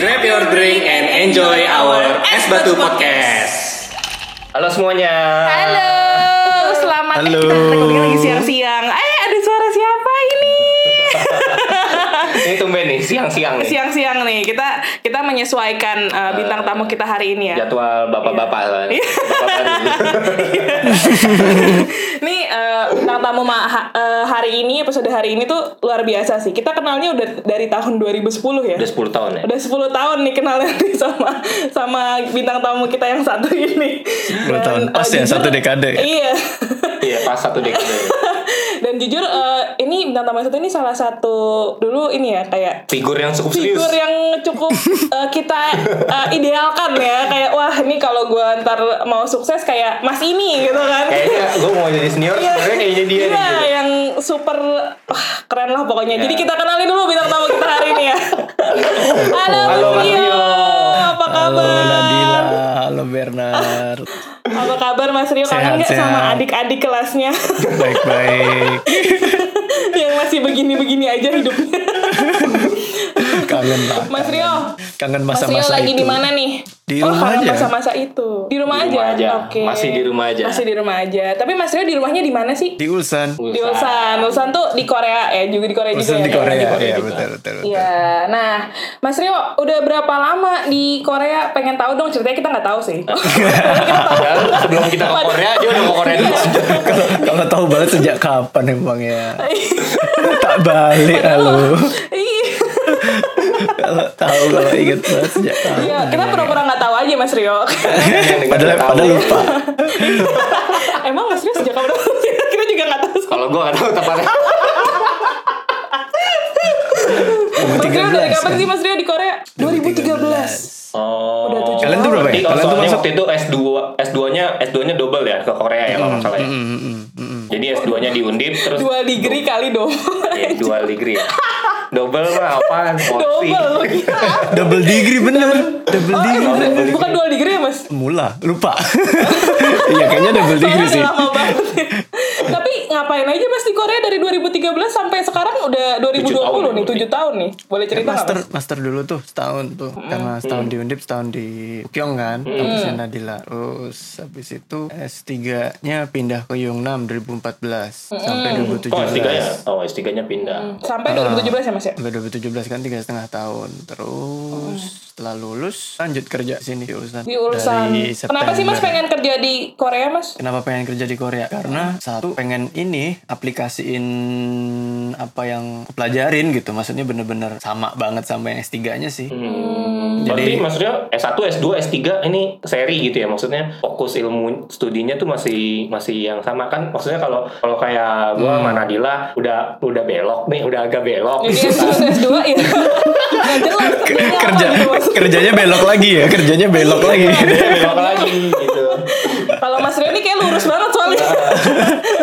Grab your drink and enjoy our Es Batu Podcast. Halo semuanya. Halo, selamat Halo. Eh, kita lagi siang-siang. Eh, ada suara siapa ini? Ini tumben nih siang-siang nih. Siang-siang nih, kita kita menyesuaikan uh, bintang tamu kita hari ini ya. Jadwal bapak-bapak. Iya. Bapak Nih uh, bintang tamu ma- ha- hari ini episode hari ini tuh luar biasa sih. Kita kenalnya udah dari tahun 2010 ya. Udah 10 tahun ya. Udah 10 tahun nih kenalnya nih sama sama bintang tamu kita yang satu ini. 10 tahun. Pas ya, satu dekade ya? Iya. Iya, pas satu dekade. Dan jujur eh, ini bintang tamu satu ini salah satu dulu ini ya kayak Figur yang cukup serius. figur yang cukup eh, kita eh, idealkan ya kayak wah ini kalau gue ntar mau sukses kayak mas ini gitu kan Kayaknya gue mau jadi senior, Iya. sebenarnya kayaknya dia. Iya, gitu. yang super wah, keren lah pokoknya. Iya. Jadi kita kenalin dulu bintang tamu kita hari ini ya. Halo, Halo, Mas Rio. Apa Halo kabar? Halo Bernard. Apa kabar Mas Rio? Kangen nggak sama adik-adik kelasnya Baik-baik. yang masih begini-begini aja hidupnya? Kangen lah. Mas Rio, Kangen Mas Rio masa-masa lagi itu. di mana nih? Di oh, rumah aja. Masa-masa itu. Di rumah, Di rumah aja. aja. Oke. Masih di rumah aja. Masih di rumah aja. Tapi Mas Rio di rumahnya di mana sih? Di Ulsan. Di Ulsan. Ulsan tuh di Korea ya, juga di Korea juga Ulsan ya. di Korea. Di Iya, juga. betul, betul, betul. Iya, nah Mas Rio udah berapa lama di Korea? Pengen tahu dong ceritanya kita nggak tahu sih. Sebelum kita ke Korea, dia udah ke Korea dulu. Kalau tahu banget sejak kapan emang ya. tak balik halo. Kalau tahu kalau inget banget sejak kapan. Iya, kita pura-pura nggak tahu aja Mas Rio. Padahal padahal lupa. Emang Mas Rio sejak kapan? kita juga nggak tahu. Kalau gue gak tahu tepatnya. Mas Rio dari 2013 kapan kan? sih Mas Rio di Korea? 2013. Oh. Udah tujuh Kalian tuh berapa ya? Oh, Kalian tuh masuk- waktu itu S2 S2-nya S2-nya double ya ke Korea ya kalau nggak salah ya. Mm, mm, mm, mm. Jadi S2-nya di Undip terus Dua degree kali dong. Iya, dual degree ya. Double mah apaan? Porsi. Double lu gila. Double degree bener. Double Oh, degree. emang bener. bukan dual degree ya Mas? Mula, lupa. Iya kayaknya double degree Soalnya sih. banget. Tapi ngapain aja Mas di Korea dari 2013 sampai sekarang udah 2020 tahun nih, berarti. 7 tahun nih. Boleh cerita nggak, master Mas? master dulu tuh setahun tuh karena setahun di Undip setahun di Ukyong kan kampusnya Nadila terus habis itu S3 nya pindah ke Yongnam 2014 sampai 2017 Oh, S3-nya. Oh, S3-nya pindah. Sampai 2017 ya Mas ya? sampai 2017 kan tiga setengah tahun terus setelah lulus lanjut kerja sini di Ulsan Di Ulsan. Dari Kenapa sih Mas pengen kerja di Korea Mas? Kenapa pengen kerja di Korea? Karena satu pengen ini aplikasiin apa yang pelajarin gitu. Maksudnya bener-bener sama banget sama yang S3-nya sih. Hmm. Jadi- Berarti maksudnya S1, S2, S3 ini seri gitu ya maksudnya fokus ilmu studinya tuh masih masih yang sama kan maksudnya kalau kalau kayak gua sama Nadila udah udah belok nih udah agak belok S1 S2 ya. Jelas. Kerja kerjanya belok lagi ya, kerjanya belok lagi. Belok lagi gitu Kalau Mas Rio ini kayak lurus banget soalnya.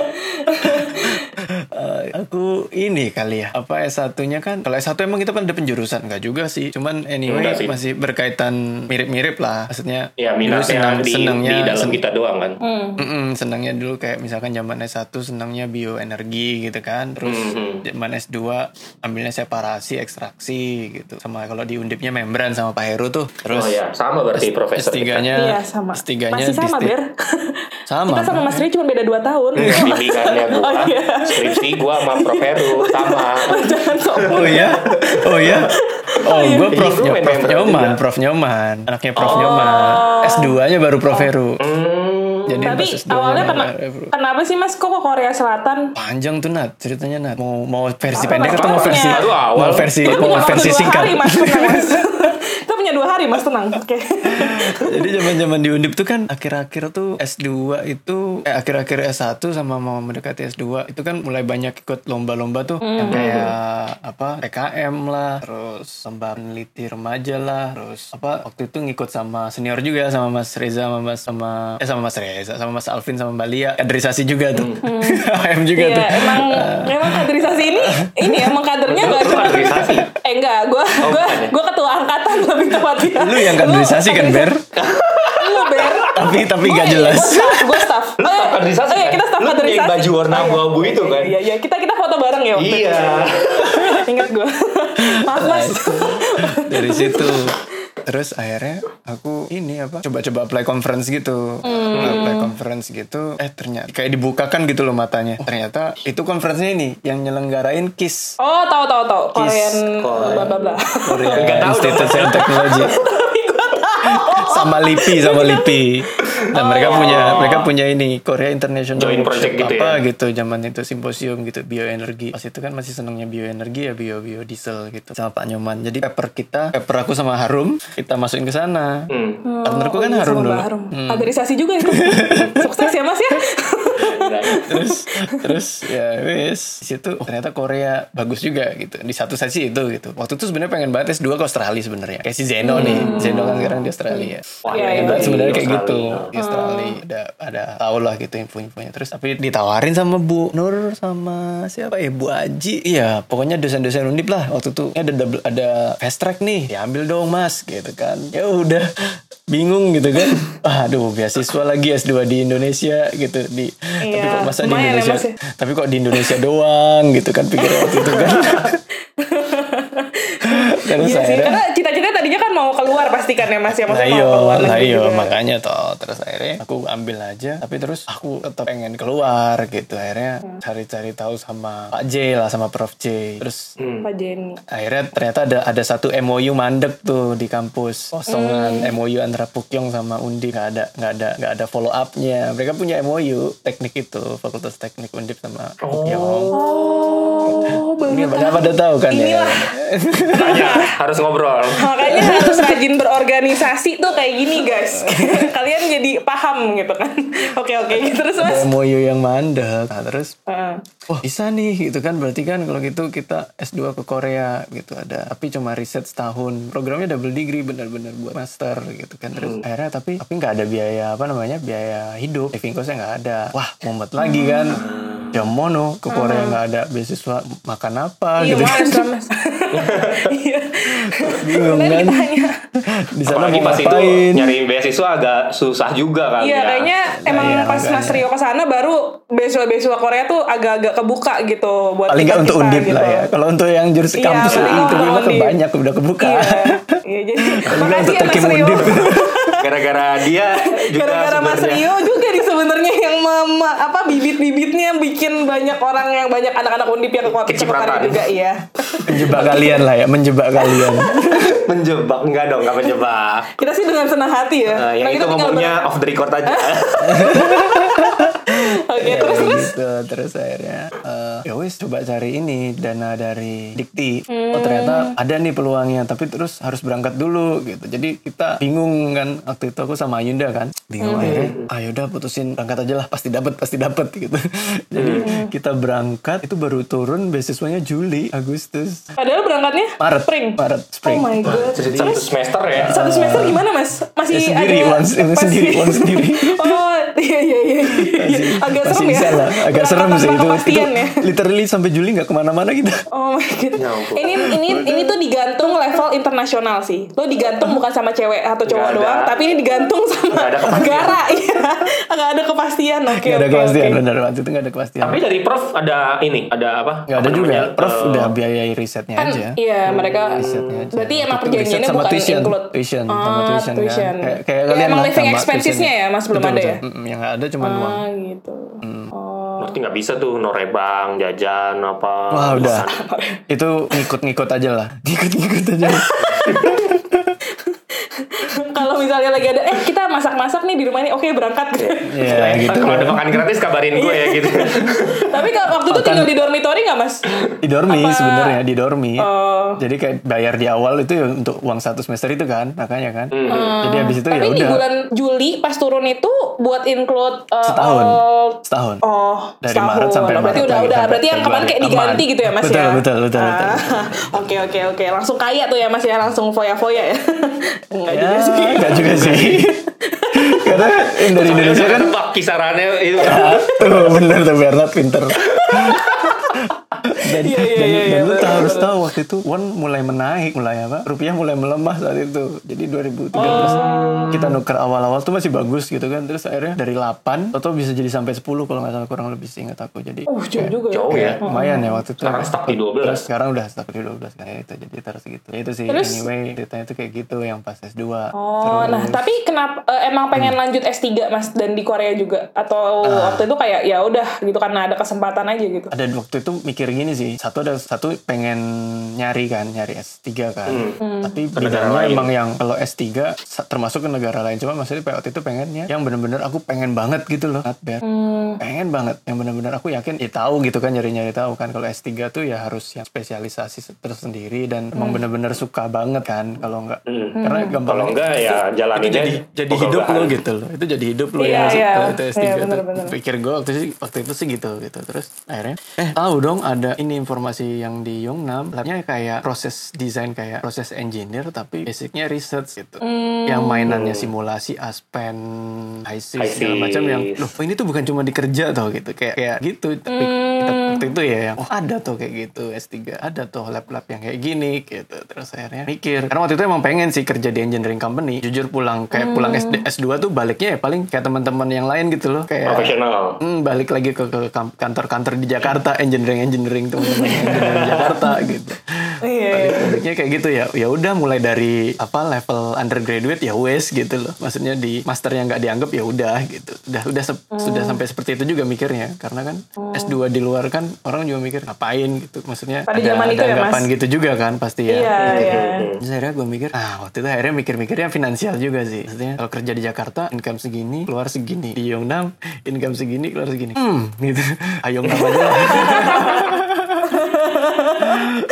Ini kali ya. Apa S1-nya kan? Kalau S1 emang kita kan ada penjurusan enggak juga sih. Cuman anyway masih berkaitan mirip-mirip lah. Maksudnya ya dulu minatnya senang- di, senangnya di dalam sen- kita doang kan? Mm-mm, senangnya dulu kayak misalkan zaman S1 senangnya bioenergi gitu kan. Terus Mhm. zaman S2 ambilnya separasi ekstraksi gitu. Sama kalau di undipnya membran sama Pak Heru tuh. Terus oh ya sama berarti profesor kita. S3-nya Iya sama. S3-nya Masih sama Ber. Sama. Kita sama Mas Rio cuma beda 2 tahun. bimbingannya gua Oh, iya. skripsi gua sama Prof Heru sama Jangan sok. Oh iya? Oh iya? Oh, iya. gue Prof, Iya, gua main Prof Nyoman, juga. Prof Nyoman. Anaknya Prof Nyoman. S2-nya baru Prof Heru. hmm, Jadi Tapi pas S2-nya awalnya kena, kenapa sih Mas kok ke Korea Selatan? Panjang tuh Nat, ceritanya Nat. Mau mau versi pendek atau mau versi mau versi mau versi singkat. hari Mas tenang Mas. Kita punya dua hari Mas tenang. Oke. Jadi zaman-zaman di Undip tuh kan akhir-akhir tuh S2 itu eh akhir-akhir S1 sama mau mendekati S2 itu kan mulai banyak ikut lomba-lomba tuh yang kayak apa PKM lah, terus lomba peneliti remaja lah, terus apa waktu itu ngikut sama senior juga sama Mas Reza sama Mas sama eh sama Mas Reza sama Mas Alvin sama Mbak Lia kaderisasi juga tuh. AM juga Iya, tuh. emang emang kaderisasi ini ini emang kadernya gak cuma kaderisasi? Eh enggak, gue Oh, gue ya? gue ketua angkatan lebih Lu yang kaderisasi kan, Ber? Lu ber. Tapi tapi gak jelas. gue staff. Lu staff kaderisasi Oh iya, kan? kita staff Lu kaderisasi. baju warna abu-abu itu kan? Iya, iya, kita kita foto bareng ya waktu Iya. Ingat gue. Maaf mas. dari situ terus akhirnya aku ini apa coba-coba apply conference gitu. Apply conference gitu. Eh ternyata kayak dibukakan gitu loh matanya. Ternyata itu conference-nya ini yang nyelenggarain KIS. Oh, tahu tahu tahu. Korean Korea. bla bla bla. Korea Nggak tahu Institute of Technology. Sama LIPI sama LIPI nah mereka punya mereka punya ini Korea International Joint Workshop project gitu apa ya? gitu zaman itu simposium gitu bioenergi pas itu kan masih senangnya bioenergi ya bio biodiesel gitu sama Pak Nyoman jadi paper kita paper aku sama Harum kita masukin ke sana Hmm. partnerku kan iya, Harum sama dulu Harum. Kaderisasi juga itu. Sukses ya Mas ya. Terus terus ya wis. Di situ oh, ternyata Korea bagus juga gitu. Di satu sesi itu gitu. Waktu itu sebenarnya pengen banget S2 ke Australia sebenarnya. Kayak si Zeno nih. Zeno kan sekarang di Australia. Wah, ya, Hebat iya. sebenarnya kayak gitu Australia. di Australia. Ada ada tau lah gitu info-infonya. Terus tapi ditawarin sama Bu Nur sama siapa ya? Bu Aji. Iya pokoknya dosen-dosen undip lah. Waktu itu ada double, ada fast track nih. Diambil dong mas gitu kan. Ya udah bingung gitu kan. Aduh beasiswa lagi S2 di Indonesia gitu. Di tapi Iya, kok masa di lumayan ya, Indonesia ya. tapi kok di Indonesia doang gitu kan pikir waktu itu kan terus Iya sih, akhirnya karena tadinya kan mau keluar pasti kan ya Mas ya, Nah maksudnya iyo, mau keluar nah iyo, juga. makanya toh terus akhirnya aku ambil aja, tapi terus aku tetap pengen keluar gitu. Akhirnya Hmm. cari-cari tahu sama Pak J lah, sama Prof J. Terus Pak Jenny. akhirnya ternyata ada ada satu MOU mandek tuh di kampus kosongan Hmm. MOU antara Pukyong sama Undi nggak ada nggak ada nggak ada follow upnya. Mereka punya MOU teknik itu Fakultas Teknik Undip sama Pukyong. Oh, Ini baru pada pada tahu kan ya. Inilah. Tanya, harus ngobrol. Makanya harus rajin berorganisasi tuh kayak gini guys. Kalian jadi paham gitu kan. Oke oke terus mas. MOU yang mandek. Nah, terus Heeh. Wah bisa nih gitu kan. Berarti kan kalau gitu kita S2 ke Korea gitu. Ada tapi cuma riset setahun. Programnya double degree benar-benar buat master gitu kan. Terus akhirnya tapi tapi nggak ada biaya apa namanya biaya hidup. Living costnya nggak ada. Wah mumet lagi kan. Jam mono ke Korea nggak ada beasiswa makan apa Iya gitu. mas lah mas. Iya. bingung Bener kan. di sana Apalagi mau pas itu nyari beasiswa agak susah juga kali Iya ya. kayaknya emang iya, pas makanya. Mas Rio ke sana baru beasiswa-beasiswa Korea tuh agak-agak kebuka gitu buat paling nggak kita, untuk undip lah ya kalau untuk yang jurusan Iya, kampus paling itu memang undip. banyak udah kebuka Iya, iya jadi Paling nggak makasih untuk ya Mas Rio. Gara-gara dia juga Gara-gara Mas. Rio juga nih yang mem- apa bibit-bibitnya bikin banyak orang yang banyak anak-anak undip yang kota Kecipratan. juga iya. menjebak kalian lah ya menjebak kalian menjebak enggak dong, enggak menjebak. Kita sih dengan senang hati ya. Nah, yang Nah, itu ngomongnya off the record aja. ber- Oke, Ya, terus terus gitu. terus akhirnya eh, ya wis coba cari ini dana dari Dikti Hmm. oh ternyata ada nih peluangnya tapi terus harus berangkat dulu gitu jadi kita bingung kan waktu itu aku sama Ayunda kan bingung Hmm. akhirnya ah yaudah putusin berangkat aja lah pasti dapat pasti dapat gitu jadi Hmm. kita berangkat itu baru turun beasiswanya Juli Agustus padahal berangkatnya Maret spring. Maret spring Oh my god. Jadi satu semester ya. Satu semester gimana mas? Masih Ya, sendiri, ada uang masih- sendiri, uang sendiri. oh iya iya iya. Agak masih serem ya. bisa lah agak Berangkat serem sih itu itu ya. literally sampai Juli nggak ke mana-mana gitu Oh my god. Ya ini ini ini tuh digantung level internasional sih. Lo digantung bukan sama cewek atau cowok doang, tapi ini digantung sama negara. Iya. Nggak ada kepastian. Oke nggak ada oke, kepastian oke. benar waktu itu nggak ada kepastian Tapi dari Prof ada ini, ada apa? nggak ada Apa juga namanya, Prof eh, udah biayai risetnya Kan aja iya mereka risetnya aja. berarti emang perjanjiannya bukan tuition, include tuition, sama Ah, tuition, kan. tuition. Kayak- kayak Ya, kalian emang living expensesnya ya mas belum Betul, ada ya. Mm, yang nggak ada cuma uang ah gitu oh Berarti nggak bisa tuh norebang, jajan apa. wah udah makan. itu ngikut-ngikut aja lah ngikut-ngikut aja kalau misalnya lagi ada eh kita masak-masak nih di rumah ini oke berangkat Iya gitu Kalau ada makan gratis kabarin gue ya gitu. tapi kalau waktu itu tinggal di dormitory nggak mas di dormi Apa- sebenarnya di dormi Oh. jadi kayak bayar di awal itu ya untuk uang satu semester itu kan makanya kan jadi habis itu ya tapi di udah bulan Juli pas turun itu buat include uh, Setahun. all- setahun Oh, Dari setahun. Maret sampai Oh, berarti Maret udah udah berarti yang kemarin kayak diganti Aman. gitu ya Mas Betul, ya. betul, betul, betul. Ah, Oke oke oke, langsung kaya tuh ya Mas ya, langsung foya-foya ya. Enggak ya juga sih. Nggak juga sih karena dari Indonesia kan kisarannya itu. Ya, tuh bener tuh Bernard pinter dan, Iya, iya, dan, iya, dan iya, lu bener. tahu harus tahu waktu itu won mulai menaik, mulai apa? Rupiah mulai melemah saat itu. Jadi 2013 kita nuker awal-awal tuh masih bagus gitu kan. Terus akhirnya dari 8 atau bisa jadi sampai 10 kalau nggak salah kurang lebih sih ingat aku. Jadi Uh, jauh juga ya. Jauh ya. lumayan ya waktu itu. Sekarang stuck di 12. Terus sekarang udah stuck di 12 kayak itu jadi terus gitu. Ya itu sih Terus? anyway ceritanya tuh kayak gitu yang pas S2. Oh, nah tapi kenapa eh, emang pengen Hmm. lanjut S3 Mas dan di Korea juga atau Ah. waktu itu kayak ya udah gitu karena ada kesempatan aja gitu. ada waktu itu mikir gini sih. Satu ada satu pengen nyari kan nyari S3 kan. Hmm. tapi Ke negara bidangnya lain. emang yang kalau S3 sa- termasuk ke negara lain. Cuma maksudnya waktu itu pengennya yang bener-bener aku pengen banget gitu loh not bad. Hmm. pengen banget. Yang bener-bener aku yakin ya tahu gitu kan nyari-nyari tahu kan. Kalau S3 tuh ya harus yang spesialisasi tersendiri dan emang bener-bener suka banget kan kalau enggak Hmm. karena gampang Kalau enggak ya jalanin itu jadi jadi hidup lo gitu loh. Itu jadi hidup lo Iya, ya kalau itu S3 Iya, tuh. bener-bener. pikir gue waktu itu waktu itu sih gitu gitu. Terus akhirnya eh tahu dong ada ini informasi yang di Yongnam labnya kayak proses desain kayak proses engineer tapi basicnya research gitu. Hmm. yang mainannya simulasi aspen IC IC. segala macam yang loh ini tuh bukan cuma dikerja tau gitu. Kayak kayak gitu. Tapi kita- waktu itu ya yang oh ada tuh kayak gitu. S3 ada tuh lab-lab yang kayak gini gitu. Terus akhirnya mikir. Karena waktu itu emang pengen sih kerja di engineering company. Jujur pulang kayak pulang Hmm. SD, S2 tuh baliknya ya paling kayak teman-teman yang lain gitu loh. Kayak profesional. Hmm, balik lagi ke, kantor-kantor di Jakarta, engineering engineering teman-teman engineering di Jakarta gitu. Iya. Baliknya kayak gitu ya. Ya udah mulai dari apa level undergraduate ya wes gitu loh. Maksudnya di master yang nggak dianggap ya udah gitu. Udah udah sep- sudah Hmm. sampai seperti itu juga mikirnya karena kan S2 di luar kan orang juga mikir ngapain gitu. Maksudnya Pada ada, zaman ada itu ya, Mas? anggapan gitu juga kan pasti ya. Iya, iya. Terus akhirnya gue mikir, ah waktu itu akhirnya mikir-mikirnya finansial juga sih. Maksudnya kalau kerja di Jakarta, income segini, keluar segini. Di Yongnam, income segini, keluar segini. Hmm, gitu. Yongnam aja lah.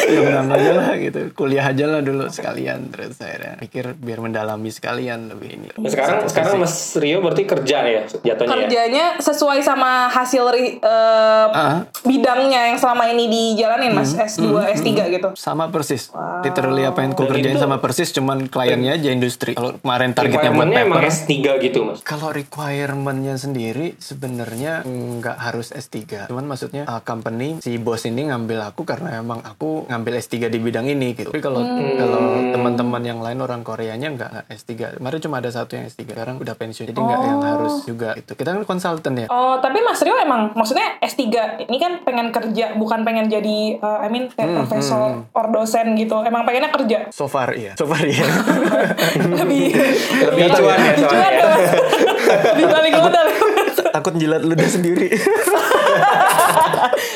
Yongnam aja lah gitu. Kuliah aja lah dulu sekalian. Terus akhirnya mikir biar mendalami sekalian lebih ini. Nah, sekarang sekarang Mas Rio berarti kerja ya jatuhnya ya. Kerjanya sesuai sama hasil Ah. bidangnya yang selama ini dijalanin Mas Hmm. S2, S3 gitu. Sama persis. Literally apa yang ku Dan kerjain itu- sama persis, cuman kliennya aja industri. Kalau kemarin targetnya buat emang paper. S3 gitu Mas. Kalau requirementnya sendiri sebenarnya nggak harus S3. Cuman maksudnya uh, company si bos ini ngambil aku karena emang aku ngambil S3 di bidang ini gitu. Tapi kalau kalau teman-teman yang lain orang Koreanya nggak nggak S3. Kemarin cuma ada satu yang S3. Sekarang udah pensiun. Jadi nggak yang harus juga itu. Kita kan konsultan ya. Oh, tapi Mas Rio emang maksudnya S3 ini kan pengen kerja, bukan pengen jadi eh, I mean kayak Hmm, profesor or dosen gitu. Emang pengennya kerja. So far iya. So far iya. Lebih Lebih cuan ya cuan soalnya. ya. Lebih balik modal. Takut jilat ludah sendiri.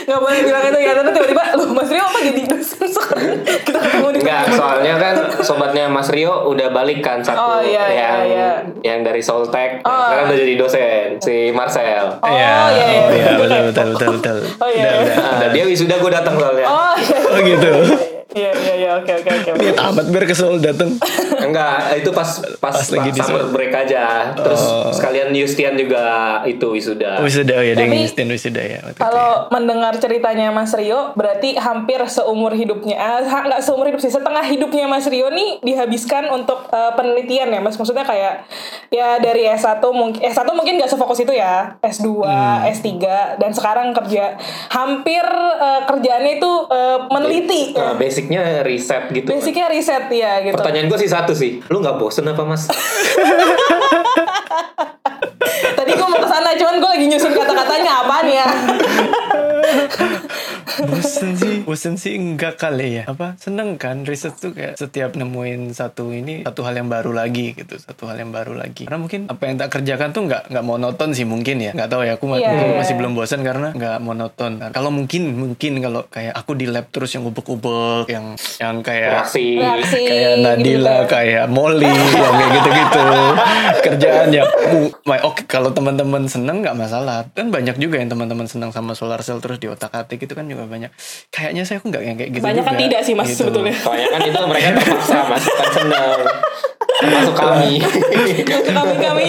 Gak boleh bilang itu ya, tapi tiba-tiba, loh Mas Rio apa jadi dosen sekarang? Kita ketemu di Enggak, soalnya kan sobatnya Mas Rio udah balik kan satu Oh, iya, iya, yang iya. yang dari Soltek, Oh. sekarang udah jadi dosen si Marcel. Oh, iya, iya. Oh iya, betul betul betul betul. Oh, iya, Udah, iya. udah. Nah, dia wisuda gue datang soalnya. Oh, iya. Oh gitu. Iya, iya, iya, oke, oke, oke. Dia tamat biar kesel dateng. Enggak, itu pas pas, Pas lagi di summer break aja. Terus Oh. sekalian Yustian juga itu wisuda. Wisuda, oh ya, Tapi- ngistin wisuda ya. itu ya. Kalau mendengar ceritanya Mas Rio, berarti hampir seumur hidupnya, ah, ha- nggak seumur hidup sih, setengah hidupnya Mas Rio nih dihabiskan untuk eh, penelitian ya, Mas. Maksudnya kayak ya dari S1 mungkin S1 mungkin nggak sefokus itu ya, S2, Hmm. S3 dan sekarang kerja hampir eh, kerjaannya itu eh, meneliti. Nah, ya. Basicnya riset gitu. Basicnya riset ya gitu. Pertanyaan gue sih satu sih, lu nggak bosen apa mas? Tadi gue mau ke sana, cuman gue lagi nyusun kata-katanya apaan ya. bosen sih bosen sih enggak kali ya apa seneng kan riset tuh kayak setiap nemuin satu ini satu hal yang baru lagi gitu satu hal yang baru lagi karena mungkin apa yang tak kerjakan tuh nggak nggak monoton sih mungkin ya nggak tahu ya aku mungkin iya, masih iya. belum bosan karena nggak monoton kalau mungkin mungkin kalau kayak aku di lab terus yang ubek-ubek yang yang kayak Reaksi. Reaksi. kayak Nadila, gitu. kayak Molly, yang kayak gitu-gitu. Kerjaan ya, my- oke kalau teman-teman seneng nggak masalah. Kan banyak juga yang teman-teman seneng sama solar cell terus di otak atik itu kan juga banyak. Kayaknya saya aku nggak kayak gitu Banyak kan tidak sih, Mas, gitu. sebetulnya. Soalnya kan itu mereka terpaksa mas, kan seneng. Masuk kami. kami kami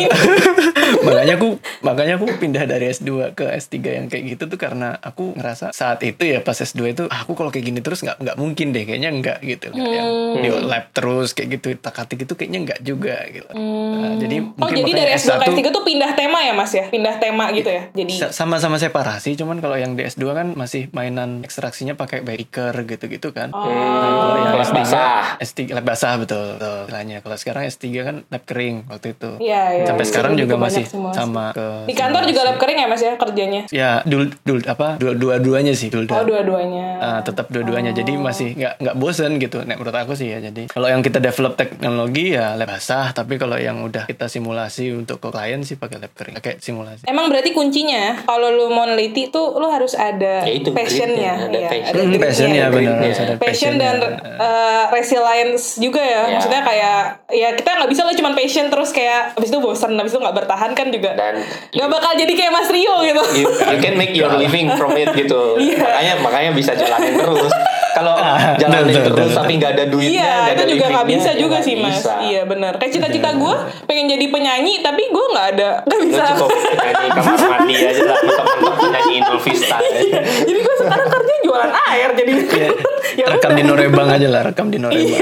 makanya aku makanya aku pindah dari S2 ke S3 yang kayak gitu tuh karena aku ngerasa saat itu ya pas S2 itu ah, aku kalau kayak gini terus nggak nggak mungkin deh kayaknya nggak gitu Nggak yang Hmm. di lab terus kayak gitu takatik itu kayaknya nggak juga gitu Nah, jadi oh mungkin jadi dari S2 ke S1 S3 tuh pindah tema ya mas ya pindah tema gitu ya jadi sa- sama-sama separasi cuman kalau yang di S2 kan masih mainan ekstraksinya pakai baker gitu-gitu kan Oh. Nah, kalau yang S3 basah. S3 lab basah betul, betul. Kalau sekarang S3 kan lab kering waktu itu. Iya, iya. Sampai Iya, sekarang lebih juga masih simulasi. sama ke di kantor juga lab kering ya mas ya kerjanya Ya, dul dul apa? Dua dua-duanya sih, dul oh dua-duanya Ah, tetap dua-duanya. Jadi masih nggak nggak bosen gitu. Nek menurut aku sih ya. Jadi kalau yang kita develop teknologi ya lab basah, tapi kalau yang udah kita simulasi untuk ke klien sih pakai lab kering, pakai simulasi. Emang berarti kuncinya kalau lu mau neliti tuh lu harus ada Ya, itu passionnya, ada ya, passion. ada Hmm, gritnya. passionnya benar, harus ada passion passionnya. dan uh, resilience juga ya. Ya. Maksudnya kayak ya kita nggak bisa lah cuma passion terus kayak abis itu bosan, abis itu nggak bertahan kan juga. Dan nggak bakal jadi kayak Mas Rio gitu. you, you can make your living from it gitu. Iya. Makanya makanya bisa jalanin terus. Kalau Ah, jalanin terus betul, tapi nggak ada duitnya, Iya, nggak itu ada juga nggak bisa ya juga nggak sih mas. bisa. Iya benar. Kayak cita-cita gue pengen jadi penyanyi, tapi gue nggak ada, nggak Lu bisa. cukup nyanyi kamar mandi aja lah, mentok-mentok nyanyi Idul Vista. jadi gue sekarang kerja jualan air jadi. ya rekam di Norebang aja lah, rekam di Norebang.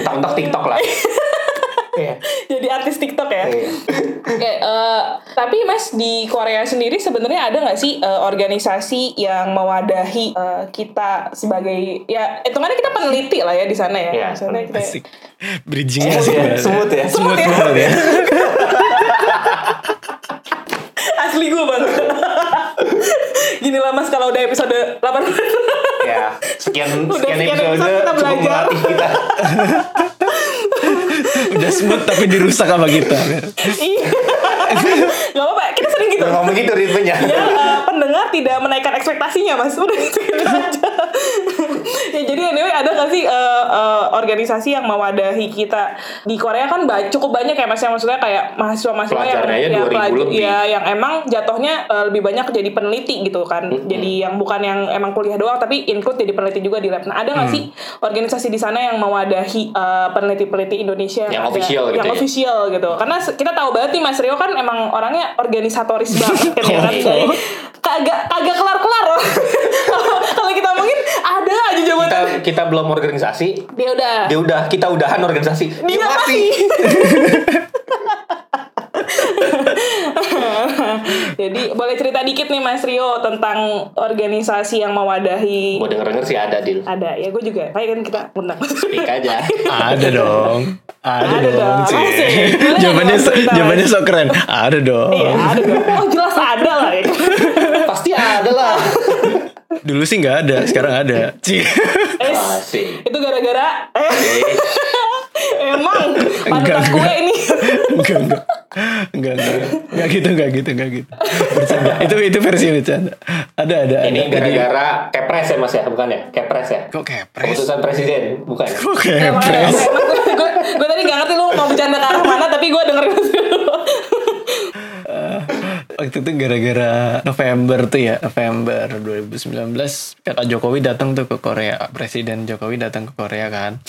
Mentok-mentok TikTok lah. Iya. jadi artis TikTok ya. Iya. Oke, eh, tapi Mas di Korea sendiri sebenarnya ada nggak sih eh, organisasi yang mewadahi eh, kita sebagai ya hitungannya kita peneliti lah ya di sana ya. Iya, Maksudnya kita Asik. Bridgingnya asik ya, smooth ya. Smooth ya. ya. asli gue banget. Gini lah Mas kalau udah episode 8 Ya, sekian Udah sekian sekian episode episode kita cukup belajar. melatih kita. Udah smooth tapi dirusak sama kita. Iya. Gak apa-apa, kita sering gitu. Ngomong gitu ritmenya. Ya, eh, pendengar tidak menaikkan ekspektasinya, Mas. Udah gitu, gitu aja. ya, jadi anyway, ada gak sih eh, eh, organisasi yang mewadahi kita di Korea kan ba- cukup banyak ya, Mas. Yang maksudnya kayak mahasiswa-mahasiswa yang, aja ya, 2000 pelaj- lebih. ya, yang emang jatuhnya eh, lebih banyak jadi peneliti gitu kan. Jadi yang bukan yang emang kuliah doang, tapi include jadi peneliti juga di lab. Nah, ada gak sih organisasi di sana yang mewadahi eh, peneliti-peneliti Indonesia Yang ada- official gitu yang ya? official gitu. Karena kita tahu banget nih Mas Rio kan emang orangnya organisatoris banget kan. Ya kan Jadi, kagak kagak kelar kelar kalau kita ngomongin ada aja Kita jabatan kita belum organisasi, dia udah. Dia udah kita udahan organisasi. dia Dia masih jadi boleh cerita dikit nih Mas Rio tentang organisasi yang mewadahi Mau denger denger sih ada deal. ada ya gue juga kayak kan kita undang Speak aja. Ada dong. Ada, Ada dong. dong. Jawabannya so, jawabannya so keren. Ada dong. Iya ada dong. Oh jelas ada lah ya. Pasti ada lah. Dulu sih nggak ada, sekarang ada. Cik. Eh, itu gara-gara eh emang Enggak, panutan gue ini enggak, enggak. Enggak, enggak. Enggak gitu, enggak gitu, enggak gitu. Bercanda. Itu itu versi bercanda. Ada, ada, ada. Ini gara-gara kepres ya mas ya, bukan ya? Kepres ya? Kok kepres? Keputusan presiden, bukan? Kok kepres? gue gue tadi gak ngerti lu mau bercanda ke arah mana tapi gue dengerin dulu Waktu itu gara-gara November tuh ya, November 2019 Kakak Jokowi datang tuh ke Korea, Presiden Jokowi datang ke Korea kan.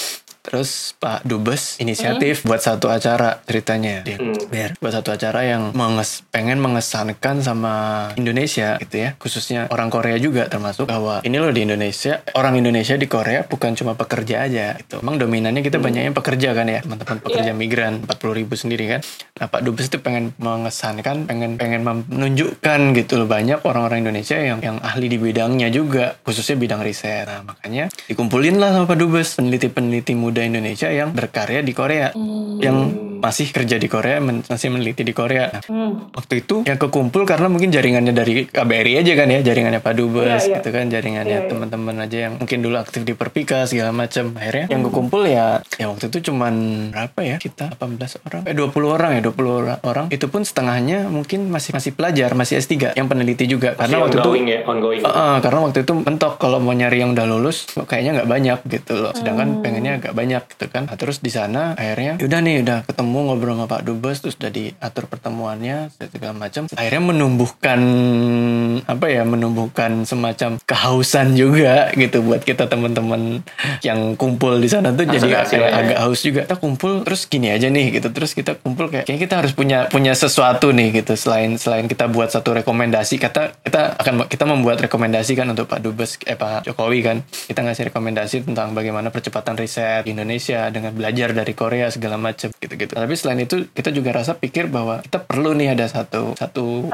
Terus Pak Dubes inisiatif buat satu acara ceritanya. Dia, biar buat satu acara yang menges, pengen mengesankan sama Indonesia gitu ya. Khususnya orang Korea juga termasuk bahwa ini loh di Indonesia, orang Indonesia di Korea bukan cuma pekerja aja gitu. Emang dominannya kita banyak yang pekerja kan ya, teman-teman pekerja Iya. migran 40 ribu sendiri kan. Nah Pak Dubes itu pengen mengesankan, pengen pengen menunjukkan gitu loh banyak orang-orang Indonesia yang yang ahli di bidangnya juga, khususnya bidang riset. Nah makanya dikumpulin lah sama Pak Dubes peneliti-peneliti muda Indonesia yang berkarya di Korea, yang masih kerja di Korea, men- masih meneliti di Korea. Nah, Waktu itu yang kekumpul karena mungkin jaringannya dari KBRI aja kan ya, jaringannya Pak Dubes Iya, iya. gitu kan, jaringannya Iya, iya. teman-teman aja yang mungkin dulu aktif di Perpika segala macam. Akhirnya yang kekumpul ya ya waktu itu cuman berapa ya? Kita 18 orang. Eh 20 orang ya, 20 ora- orang. Itu pun setengahnya mungkin masih masih pelajar, masih S3 yang peneliti juga. Karena waktu itu ongoing ya, ongoing. Heeh, karena waktu itu mentok kalau mau nyari yang udah lulus kok kayaknya nggak banyak gitu loh. Sedangkan pengennya agak banyak gitu kan. Nah, terus di sana akhirnya udah nih udah ketemu ngobrol sama Pak Dubes terus udah diatur pertemuannya segala macam. Akhirnya menumbuhkan apa ya menumbuhkan semacam kehausan juga gitu buat kita teman-teman yang kumpul di sana tuh jadi lah ya. agak haus juga. Kita kumpul terus gini aja nih gitu. Terus kita kumpul kayak kayak kita harus punya punya sesuatu nih gitu. Selain selain kita buat satu rekomendasi kata kita akan kita membuat rekomendasi kan untuk Pak Dubes eh Pak Jokowi kan. Kita ngasih rekomendasi tentang bagaimana percepatan riset Indonesia dengan belajar dari Korea segala macam gitu-gitu tapi selain itu kita juga rasa pikir bahwa kita perlu nih ada satu satu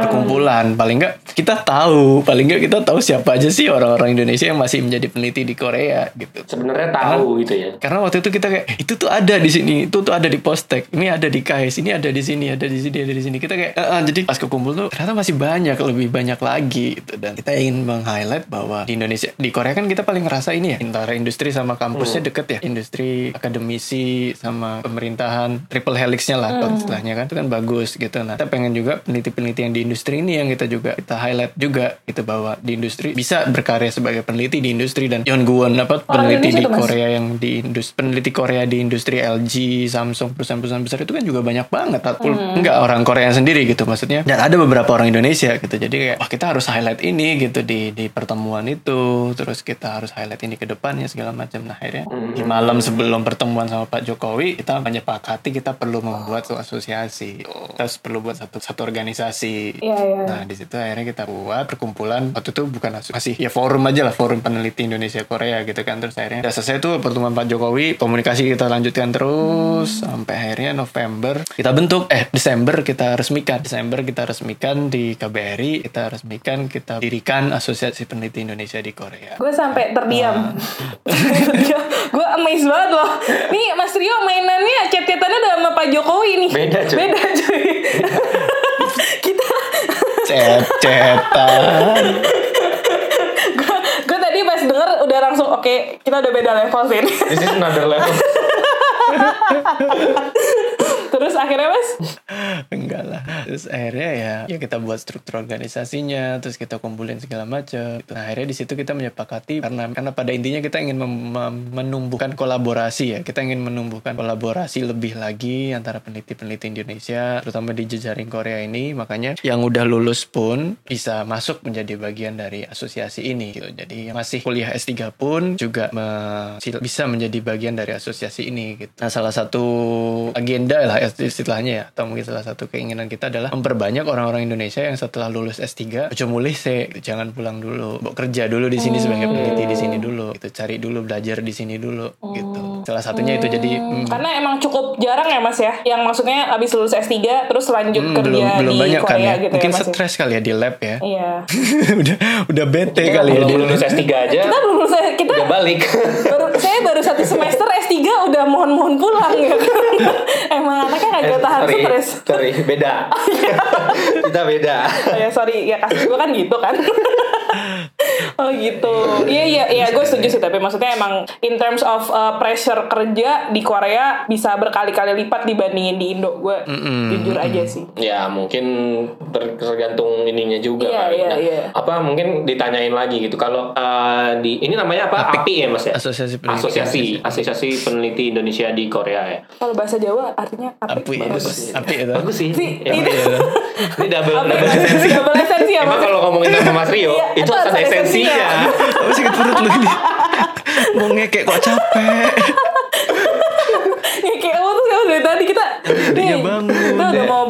perkumpulan paling enggak kita tahu paling enggak kita tahu siapa aja sih orang-orang Indonesia yang masih menjadi peneliti di Korea gitu Sebenarnya tahu gitu ya. karena waktu itu kita kayak itu tuh ada di sini, itu tuh ada di Postek, ini ada di KS, ini ada di sini, ada di sini, ada di sini. Kita kayak "Eh, eh," jadi pas kekumpul tuh ternyata masih banyak, lebih banyak lagi gitu. Dan kita ingin meng-highlight bahwa di Indonesia, di Korea kan kita paling ngerasa ini ya, antara industri sama kampusnya deket ya. Industri, akademisi sama pemerintahan, triple helixnya lah kalau istilahnya kan. Itu kan bagus gitu. Nah, kita pengen juga peneliti-peneliti yang di industri ini yang kita juga kita highlight juga gitu bahwa di industri bisa berkarya sebagai peneliti di industri dan Yon Guwon apa peneliti Indonesia di Mas? Korea yang di industri peneliti Korea di industri LG, Samsung, perusahaan-perusahaan besar itu kan juga banyak banget. Hmm. Enggak orang Korea sendiri gitu maksudnya. Dan ada beberapa orang Indonesia gitu. Jadi kayak wah kita harus highlight ini gitu di di pertemuan itu. Terus kita harus highlight ini ke depannya segala macam. Nah, akhirnya Hmm. Di malam sebelum pertemuan sama Pak Jokowi kita menyepakati kita perlu membuat suatu asosiasi. Kita perlu buat satu satu organisasi. Iya, iya. Nah, di situ akhirnya kita buat perkumpulan. Waktu itu bukan masih ya forum aja lah, forum peneliti Indonesia Korea gitu kan. Terus akhirnya udah selesai tuh pertemuan Pak Jokowi, komunikasi kita lanjutkan terus sampai akhirnya November kita bentuk eh Desember kita resmikan. Desember kita resmikan di KBRI, kita resmikan kita dirikan Asosiasi Peneliti Indonesia di Korea. Gue sampai terdiam. Ah. gue amazed banget loh. Nih Mas Rio mainannya chat-chatannya udah sama Pak Jokowi nih. Beda, cuy. Beda cuy. Kita Cet-cetan. gue tadi pas denger udah langsung oke kita udah beda level sih ini. This is another level. Terus akhirnya mas? Enggak lah. Terus akhirnya ya ya kita buat struktur organisasinya terus kita kumpulin segala macam. Nah akhirnya di situ kita menyepakati karena karena pada intinya kita ingin menumbuhkan kolaborasi ya. Kita ingin menumbuhkan kolaborasi lebih lagi antara peneliti-peneliti Indonesia terutama di jejaring Korea ini. Makanya yang udah lulus pun bisa masuk menjadi bagian dari asosiasi ini gitu. Jadi yang masih kuliah S3 pun juga me- bisa menjadi bagian dari asosiasi ini gitu. Nah salah satu agenda lah istilahnya ya. Atau mungkin salah satu keinginan kita adalah memperbanyak orang-orang Indonesia yang setelah lulus S3 ojo mulih sih jangan pulang dulu. Mau kerja dulu di sini sebagai peneliti di sini dulu. Gitu cari dulu belajar di sini dulu. Gitu. Salah satunya itu jadi mm, karena emang cukup jarang ya mas ya? Yang maksudnya abis lulus S3 terus lanjut mm, kerja belum belum di banyak kan Korea ya. gitu mungkin ya mas ya? stres kali ya di lab ya. Iya. udah udah bete Kita kali ya belum di lulus S3 aja. Kita belum lulus kita Udah balik. baru saya baru satu semester S3 udah mohon-mohon pulang ya kan. Emang anaknya kagak tahan sorry, stres. sorry, beda. Kita beda. Oh ya sorry ya kasus gue kan gitu kan. oh gitu. Iya iya iya gue setuju sih tapi maksudnya emang in terms of uh, pressure kerja di Korea bisa berkali-kali lipat dibandingin di Indo gue jujur aja sih. Ya mungkin ter- tergantung ininya juga Iya, kali. iya, Nah, iya. Apa mungkin ditanyain lagi gitu kalau eh, di ini namanya apa? API ya Mas ya? Asosiasi Peneliti Asosiasi Asosiasi Peneliti Indonesia di Korea ya. Kalau bahasa Jawa artinya apa? api Bagus. api itu Bagus sih. Sih, Ya, itu. Ini double Apa double ya? esensi. Double esensi ya, Emang kalau ngomongin sama Mas Rio Iya, itu itu ada esensinya. apa sakit perut lu ini mau ngekek kok capek Ya kayak oh tuh dari tadi kita Tadinya nih, bangun, kita udah ya. mau.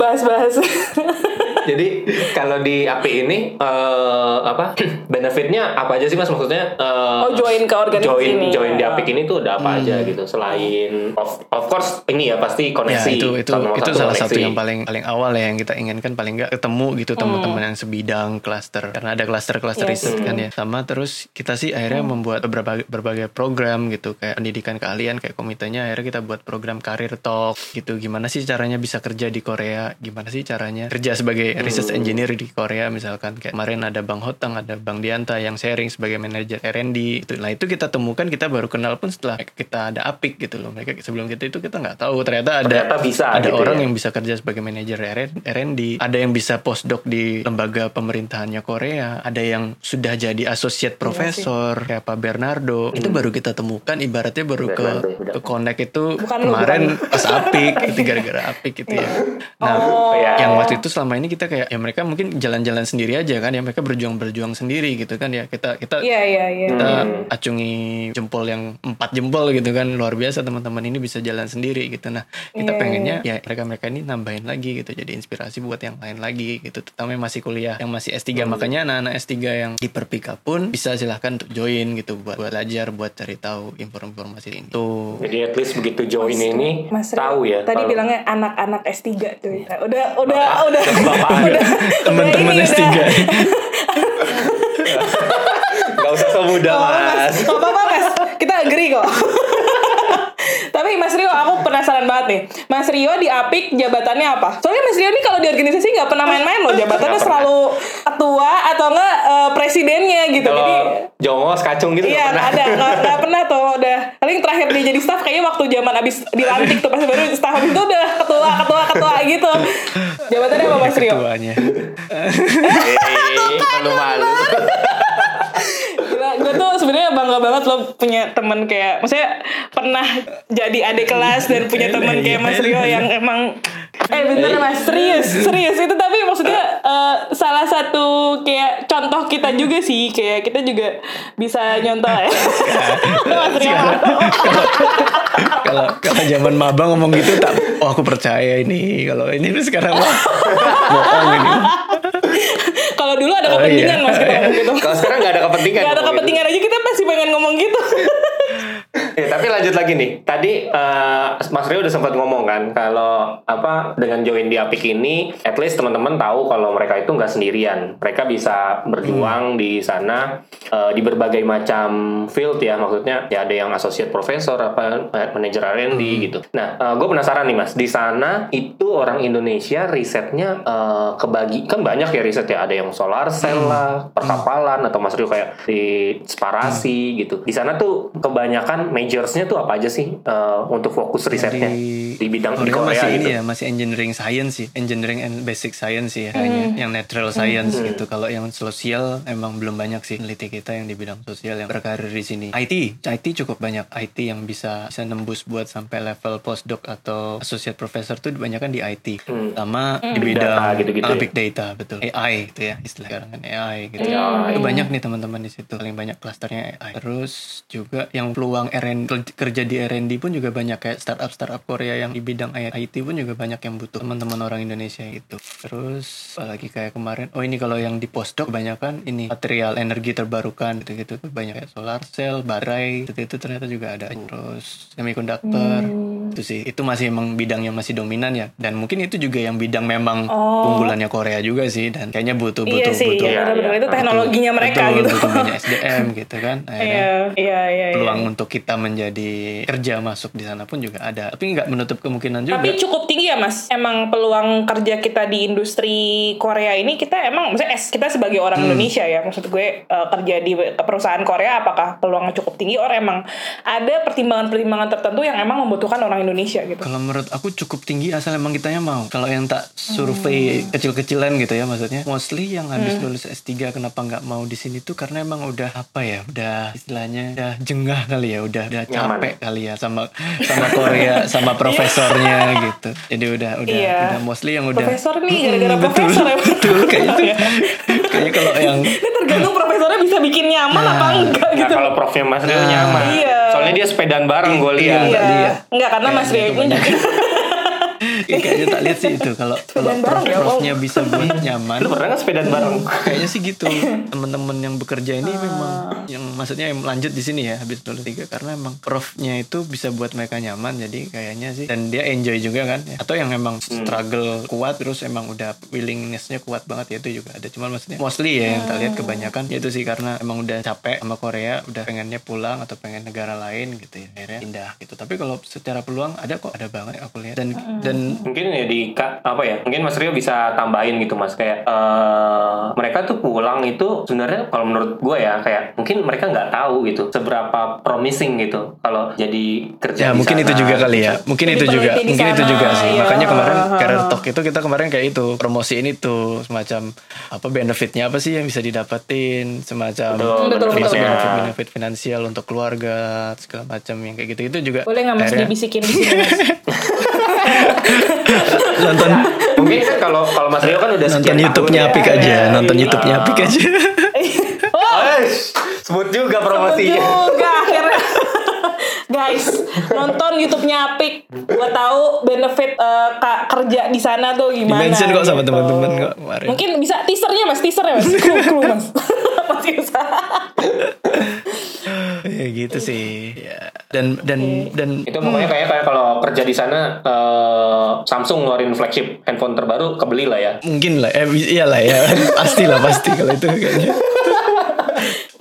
Jadi kalau di API ini eh, apa benefitnya apa aja sih Mas maksudnya? eh, Oh, join ke organisasi join, ini. Join di Ya. API ini tuh ada apa aja gitu selain of, of course ini ya pasti ya koneksi. itu itu Nomor itu satu salah satu koneksi. yang paling paling awal ya yang kita inginkan paling nggak ketemu gitu teman-teman yang sebidang klaster karena ada klaster-klaster Iya riset kan ya sama terus kita sih akhirnya membuat berbagai berbagai program gitu kayak pendidikan keahlian kayak komitenya akhirnya kita buat program karir talk gitu gimana sih caranya bisa kerja di Korea gimana sih caranya kerja sebagai research engineer di Korea misalkan kayak kemarin ada Bang Hotang, ada Bang Dianta yang sharing sebagai manajer R&D itu. Nah itu kita temukan kita baru kenal pun setelah kita ada Apik gitu loh. Mereka sebelum kita itu kita nggak tahu ternyata ada Ternyata bisa ada gitu orang ya. yang bisa kerja sebagai manajer R&D, ada yang bisa postdoc di lembaga pemerintahannya Korea, ada yang sudah jadi associate professor kayak Pak Bernardo. Itu baru kita temukan ibaratnya baru ke ke connect itu Bukan lu, kemarin pas Apik itu gara-gara Apik gitu ya. Nah, Oh. Iya. yang waktu itu selama ini kita kayak ya mereka mungkin jalan-jalan sendiri aja kan ya mereka berjuang-berjuang sendiri gitu kan ya kita kita Iya iya iya. kita Hmm. acungi jempol yang empat jempol gitu kan luar biasa teman-teman ini bisa jalan sendiri gitu nah kita Iya, pengennya ya mereka mereka ini nambahin lagi gitu jadi inspirasi buat yang lain lagi gitu terutama yang masih kuliah yang masih S3 Hmm. makanya anak-anak S3 yang di Perpika pun bisa silahkan untuk join gitu buat buat belajar buat cari tahu informasi ini tuh Jadi at least begitu join ini Mas tahu ya. Tadi kalau- bilangnya anak-anak S3 tuh. Udah udah udah Bapak udah teman-teman udah ini, S3 udah- Gak usah semudah Oh, mas. Gak apa-apa mas, kita agree kok. Tapi Mas Rio, aku penasaran banget nih. Mas Rio di Apik jabatannya apa? Soalnya Mas Rio ini kalau di organisasi nggak pernah main-main loh. Jabatannya selalu ketua atau enggak eh, presidennya gitu. Kalau Jadi jongos kacung gitu Iya pernah. ada nggak pernah tuh udah paling terakhir dia jadi staff kayaknya waktu zaman abis dilantik tuh pas baru staff itu udah ketua ketua ketua gitu jabatannya apa Mas Rio? ketuanya Eh, malu-malu. Gue tuh sebenarnya bangga banget lo punya temen kayak, maksudnya pernah jadi adik kelas dan punya temen kayak Mas Rio yang emang Eh bener mas, serius, serius. Itu tapi maksudnya eh, salah satu kayak contoh kita juga sih kayak kita juga bisa nyontoh ya. mas Rio. kalau kalau zaman maba ngomong gitu tak oh aku percaya ini. Kalau ini sekarang bohong ini dulu ada Oh, kepentingan iya. mas kita gitu. Kalau sekarang nggak ada kepentingan. Gak ada gitu. kepentingan aja kita pasti pengen ngomong gitu. Ya, tapi lanjut lagi nih. Tadi eh, Mas Rio udah sempat ngomong kan kalau apa dengan join di Apik ini, at least teman-teman tahu kalau mereka itu nggak sendirian. Mereka bisa berjuang di sana eh, di berbagai macam field ya. Maksudnya ya ada yang associate professor apa manajer R&D gitu. Nah, gue penasaran nih Mas. Di sana itu orang Indonesia risetnya eh, kebagi kan banyak ya riset ya. Ada yang solar cell lah, perkapalan atau Mas Rio kayak di sparasi gitu. Di sana tuh kebanyakan majorsnya tuh apa aja sih eh, untuk fokus risetnya? Di, di bidang di Korea masih gitu. ini ya masih engineering science sih engineering and basic science sih ya kayaknya yang natural science gitu. Kalau yang sosial emang belum banyak sih peneliti kita yang di bidang sosial yang berkarir di sini. IT IT cukup banyak. IT yang bisa bisa nembus buat sampai level postdoc atau associate professor tuh kebanyakan di IT Hmm. sama di Big bidang data gitu-gitu ah, ya. big data betul. AI itu ya istilah sekarang kan AI gitu. AI. itu banyak nih teman-teman di situ paling banyak klasternya AI terus juga yang peluang R&D kerja di R&D pun juga banyak kayak startup startup Korea yang di bidang IT pun juga banyak yang butuh teman-teman orang Indonesia itu terus apalagi kayak kemarin oh ini kalau yang di postdoc kebanyakan ini material energi terbarukan gitu-gitu tuh banyak kayak solar cell baterai itu itu ternyata juga ada terus semiconductor itu sih itu masih emang bidang yang masih dominan ya dan mungkin itu juga yang bidang memang unggulannya Korea juga sih dan kayaknya butuh butuh iya sih, butuh iya, benar-benar iya. itu teknologinya mereka betul, gitu. butuh banyak SDM gitu kan akhirnya Iya, iya, iya. iya. peluang untuk kita menjadi kerja masuk di sana pun juga ada tapi nggak menutup kemungkinan juga Tapi cukup tinggi ya mas. Emang peluang kerja kita di industri Korea ini kita emang, maksudnya es kita sebagai orang Hmm. Indonesia ya, maksud gue eh, kerja di perusahaan Korea apakah peluangnya cukup tinggi? Or emang ada pertimbangan-pertimbangan tertentu yang emang membutuhkan orang Indonesia gitu. Kalau menurut aku cukup tinggi asal emang kitanya mau. Kalau yang tak survei kecil-kecilan gitu ya maksudnya. Mostly yang habis lulus S3 kenapa nggak mau di sini tuh karena emang udah apa ya, udah istilahnya udah jengah kali ya, udah udah Nyaman. capek kali ya sama sama Korea sama profesornya gitu. Jadi udah udah Iya. udah mostly yang udah Profesor nih, gara-gara Mm, betul, profesor ya. Betul kayaknya tuh. kayaknya kalau yang Ini tergantung profesornya bisa bikin nyaman apa enggak Nah, gitu. kalau profnya Mas Rio Nah. nyaman. Iya. Soalnya dia sepedaan bareng gue Iya. lihat. tadi ya. Enggak karena Mas Rio Kayaknya ini kebanyakan. Kayaknya tak lihat sih itu. Kalau kalau prof ya, profnya bisa buat nyaman. Lu pernah nggak sepedaan bareng? kayaknya sih gitu. Teman-teman yang bekerja ini memang yang maksudnya yang lanjut di sini ya habis lulus tiga karena emang profnya itu bisa buat mereka nyaman jadi kayaknya sih. Dan dia enjoy juga kan. Ya. atau yang emang struggle kuat terus emang udah willingnessnya kuat banget ya itu juga ada. Cuman maksudnya mostly ya yang tak lihat kebanyakan ya itu sih karena emang udah capek sama Korea udah pengennya pulang atau pengen negara lain gitu ya akhirnya pindah gitu. Tapi kalau secara peluang ada kok ada banget aku lihat. Dan dan mungkin ya di apa ya mungkin Mas Rio bisa tambahin gitu Mas kayak eh mereka tuh pulang itu sebenarnya kalau menurut gue ya kayak mungkin mereka nggak tahu gitu seberapa promising gitu kalau jadi kerja Ya di mungkin sana. itu juga kali ya. Mungkin Jadi itu juga. Mungkin itu sana, juga sih. iya. Makanya kemarin ha. Talk itu kita kemarin kayak itu promosi ini tuh semacam apa benefitnya apa sih yang bisa didapetin semacam Betul, Betul, betul. benefit benefit finansial untuk keluarga segala macam yang kayak gitu itu juga Boleh nggak mas dibisikin di sini nonton mungkin kan kalau kalau Mas Rio kan udah nonton YouTube-nya ya. Apik aja, Iya, nonton iya. YouTube-nya Apik aja. oh, Eish, sebut juga promosinya juga akhirnya. Guys, nonton YouTube-nya Apik. Gua tahu benefit eh, ka- kerja di sana tuh gimana. Di-mention kok sama gitu. teman-teman kok kemarin. Mungkin bisa teasernya mas, teasernya mas, clue, clue mas. Masih bisa. ya gitu sih. Ya. Dan dan dan itu pokoknya kayak kayak kalau kerja di sana eh, Samsung ngeluarin flagship handphone terbaru kebeli lah ya mungkin lah eh iyalah ya pasti lah pasti kalau itu kayaknya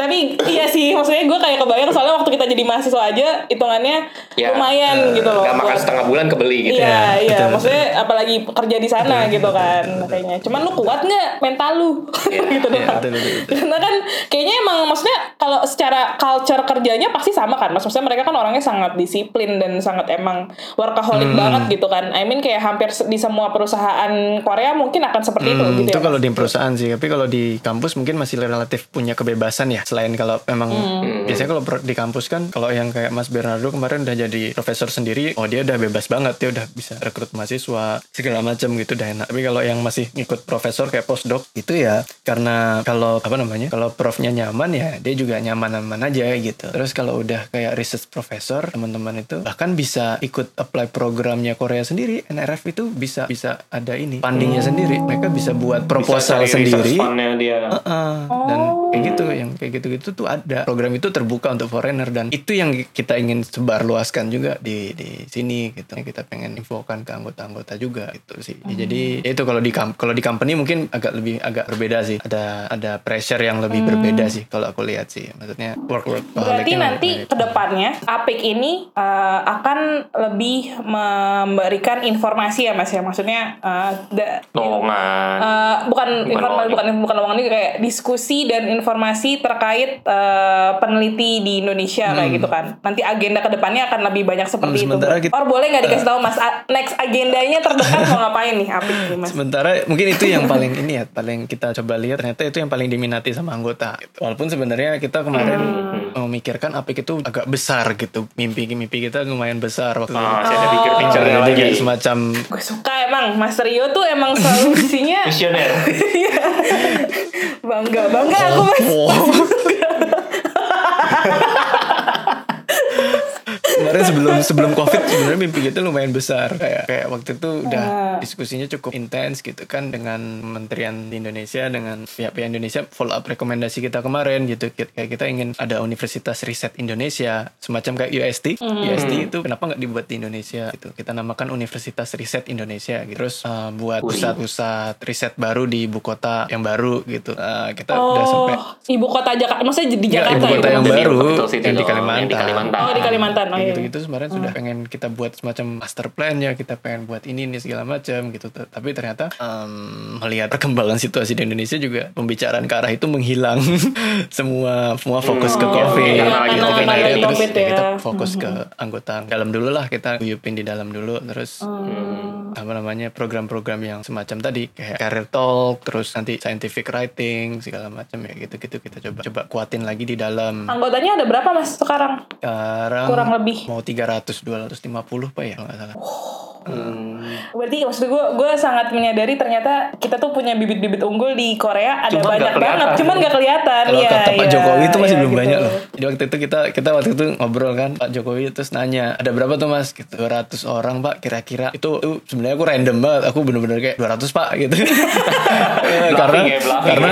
Tapi iya sih, maksudnya gue kayak kebayang soalnya waktu kita jadi mahasiswa aja hitungannya Ya, lumayan gitu loh. nggak makan buat- setengah bulan kebeli gitu Iya, Ya, iya. betul, Maksudnya apalagi kerja di sana gitu kan, kayaknya. Cuman lu kuat nggak mental lu? gitu Iya, doang. betul, betul, betul. Karena kan kayaknya emang maksudnya kalau secara culture kerjanya pasti sama kan, mas. Maksudnya mereka kan orangnya sangat disiplin dan sangat emang workaholic Hmm. banget gitu kan. I mean kayak hampir di semua perusahaan Korea mungkin akan seperti itu Hmm, gitu itu ya. kalau Mas? di perusahaan sih tapi kalau di kampus mungkin masih relatif punya kebebasan ya selain kalau memang Hmm. biasanya kalau di kampus kan kalau yang kayak Mas Bernardo kemarin udah jadi profesor sendiri oh dia udah bebas banget dia udah bisa rekrut mahasiswa segala macam gitu udah enak. Tapi kalau yang masih ngikut profesor kayak postdoc itu ya karena kalau apa namanya kalau profnya nyaman ya dia juga nyaman-nyaman aja gitu. Terus kalau udah kayak research professor teman-teman itu bahkan bisa ikut apply programnya Korea sendiri NRF itu bisa bisa ada ini fundingnya sendiri. Mereka bisa buat proposal Bisa sendiri. dia. Heeh. dan kayak gitu yang kayak gitu-gitu tuh ada. Program itu terbuka untuk foreigner dan itu yang kita ingin sebar luaskan juga di di sini gitu. Yang kita pengen infokan ke anggota-anggota juga gitu sih. Jadi ya itu kalau di kalau di company mungkin agak lebih agak berbeda sih. Ada ada pressure yang lebih berbeda sih kalau aku lihat sih. Maksudnya work work Berarti nanti ke depannya Apik ini uh, akan lebih memberikan informasi ya mas ya? Maksudnya uh, da- lowongan. uh, bukan Bukan informa- bukan bukan lowongan ini kayak diskusi dan informasi terkait uh, peneliti di Indonesia kayak gitu kan. Nanti agenda ke depannya akan lebih banyak seperti Hmm, itu kita- or boleh nggak dikasih tahu mas next agendanya terdekat mau ngapain nih? Apik nih mas. Sementara mungkin itu yang paling ini ya, paling kita coba lihat. Ternyata itu yang paling diminati sama anggota. Gitu. Walaupun sebenarnya kita kemarin memikirkan Apik itu agak besar gitu, mimpi-mimpi kita lumayan besar waktu Ah, itu. pikir picture Jadi lagi. semacam gue suka emang. Mas Rio tuh emang solusinya visioner bangga bangga aku mas wow. Kemarin sebelum sebelum covid sebenarnya mimpi kita lumayan besar. Kayak kayak waktu itu udah diskusinya cukup intens gitu kan dengan Kementerian di Indonesia dengan pihak-pihak Indonesia follow up rekomendasi kita kemarin gitu. Kayak kita ingin ada Universitas Riset Indonesia semacam kayak UST UST itu kenapa nggak dibuat di Indonesia gitu? Kita namakan Universitas Riset Indonesia gitu. Terus uh, buat pusat-pusat riset baru di ibu kota yang baru gitu. Uh, kita udah sampai Oh, ibu kota Jakarta, maksudnya di Nggak, Jakarta ibu kota ya? yang Betul, baru yang di Kalimantan. yang di Kalimantan. Oh di Kalimantan, oh Kayak iya. gitu-gitu sebenarnya sudah pengen kita buat semacam master plan ya kita pengen buat ini ini segala macam gitu tapi ternyata em, melihat perkembangan situasi di Indonesia juga pembicaraan ke arah itu menghilang semua semua fokus ke Hmm, covid iya, gitu kan akhirnya terus ya kita fokus ke anggota dalam dulu lah kita guyupin di dalam dulu terus Hmm. apa namanya program-program yang semacam tadi kayak career talk terus nanti scientific writing segala macam ya gitu-gitu kita coba coba kuatin lagi di dalam Anggotanya ada berapa mas sekarang? sekarang Kurang lebih. Mau 300 250 pak ya kalau nggak salah. Berarti maksud gue, gue sangat menyadari ternyata kita tuh punya bibit-bibit unggul di Korea ada Cuma banyak banget, cuman gak kelihatan. Kalau Iya, kata Pak iya, Jokowi itu masih iya, belum gitu. banyak loh. Jadi waktu itu kita kita waktu itu ngobrol kan Pak Jokowi terus nanya ada berapa tuh mas? Gitu 200 orang pak kira-kira itu, itu sebenarnya aku random banget. Aku bener-bener kayak 200 pak gitu. Ya, karena ya, karena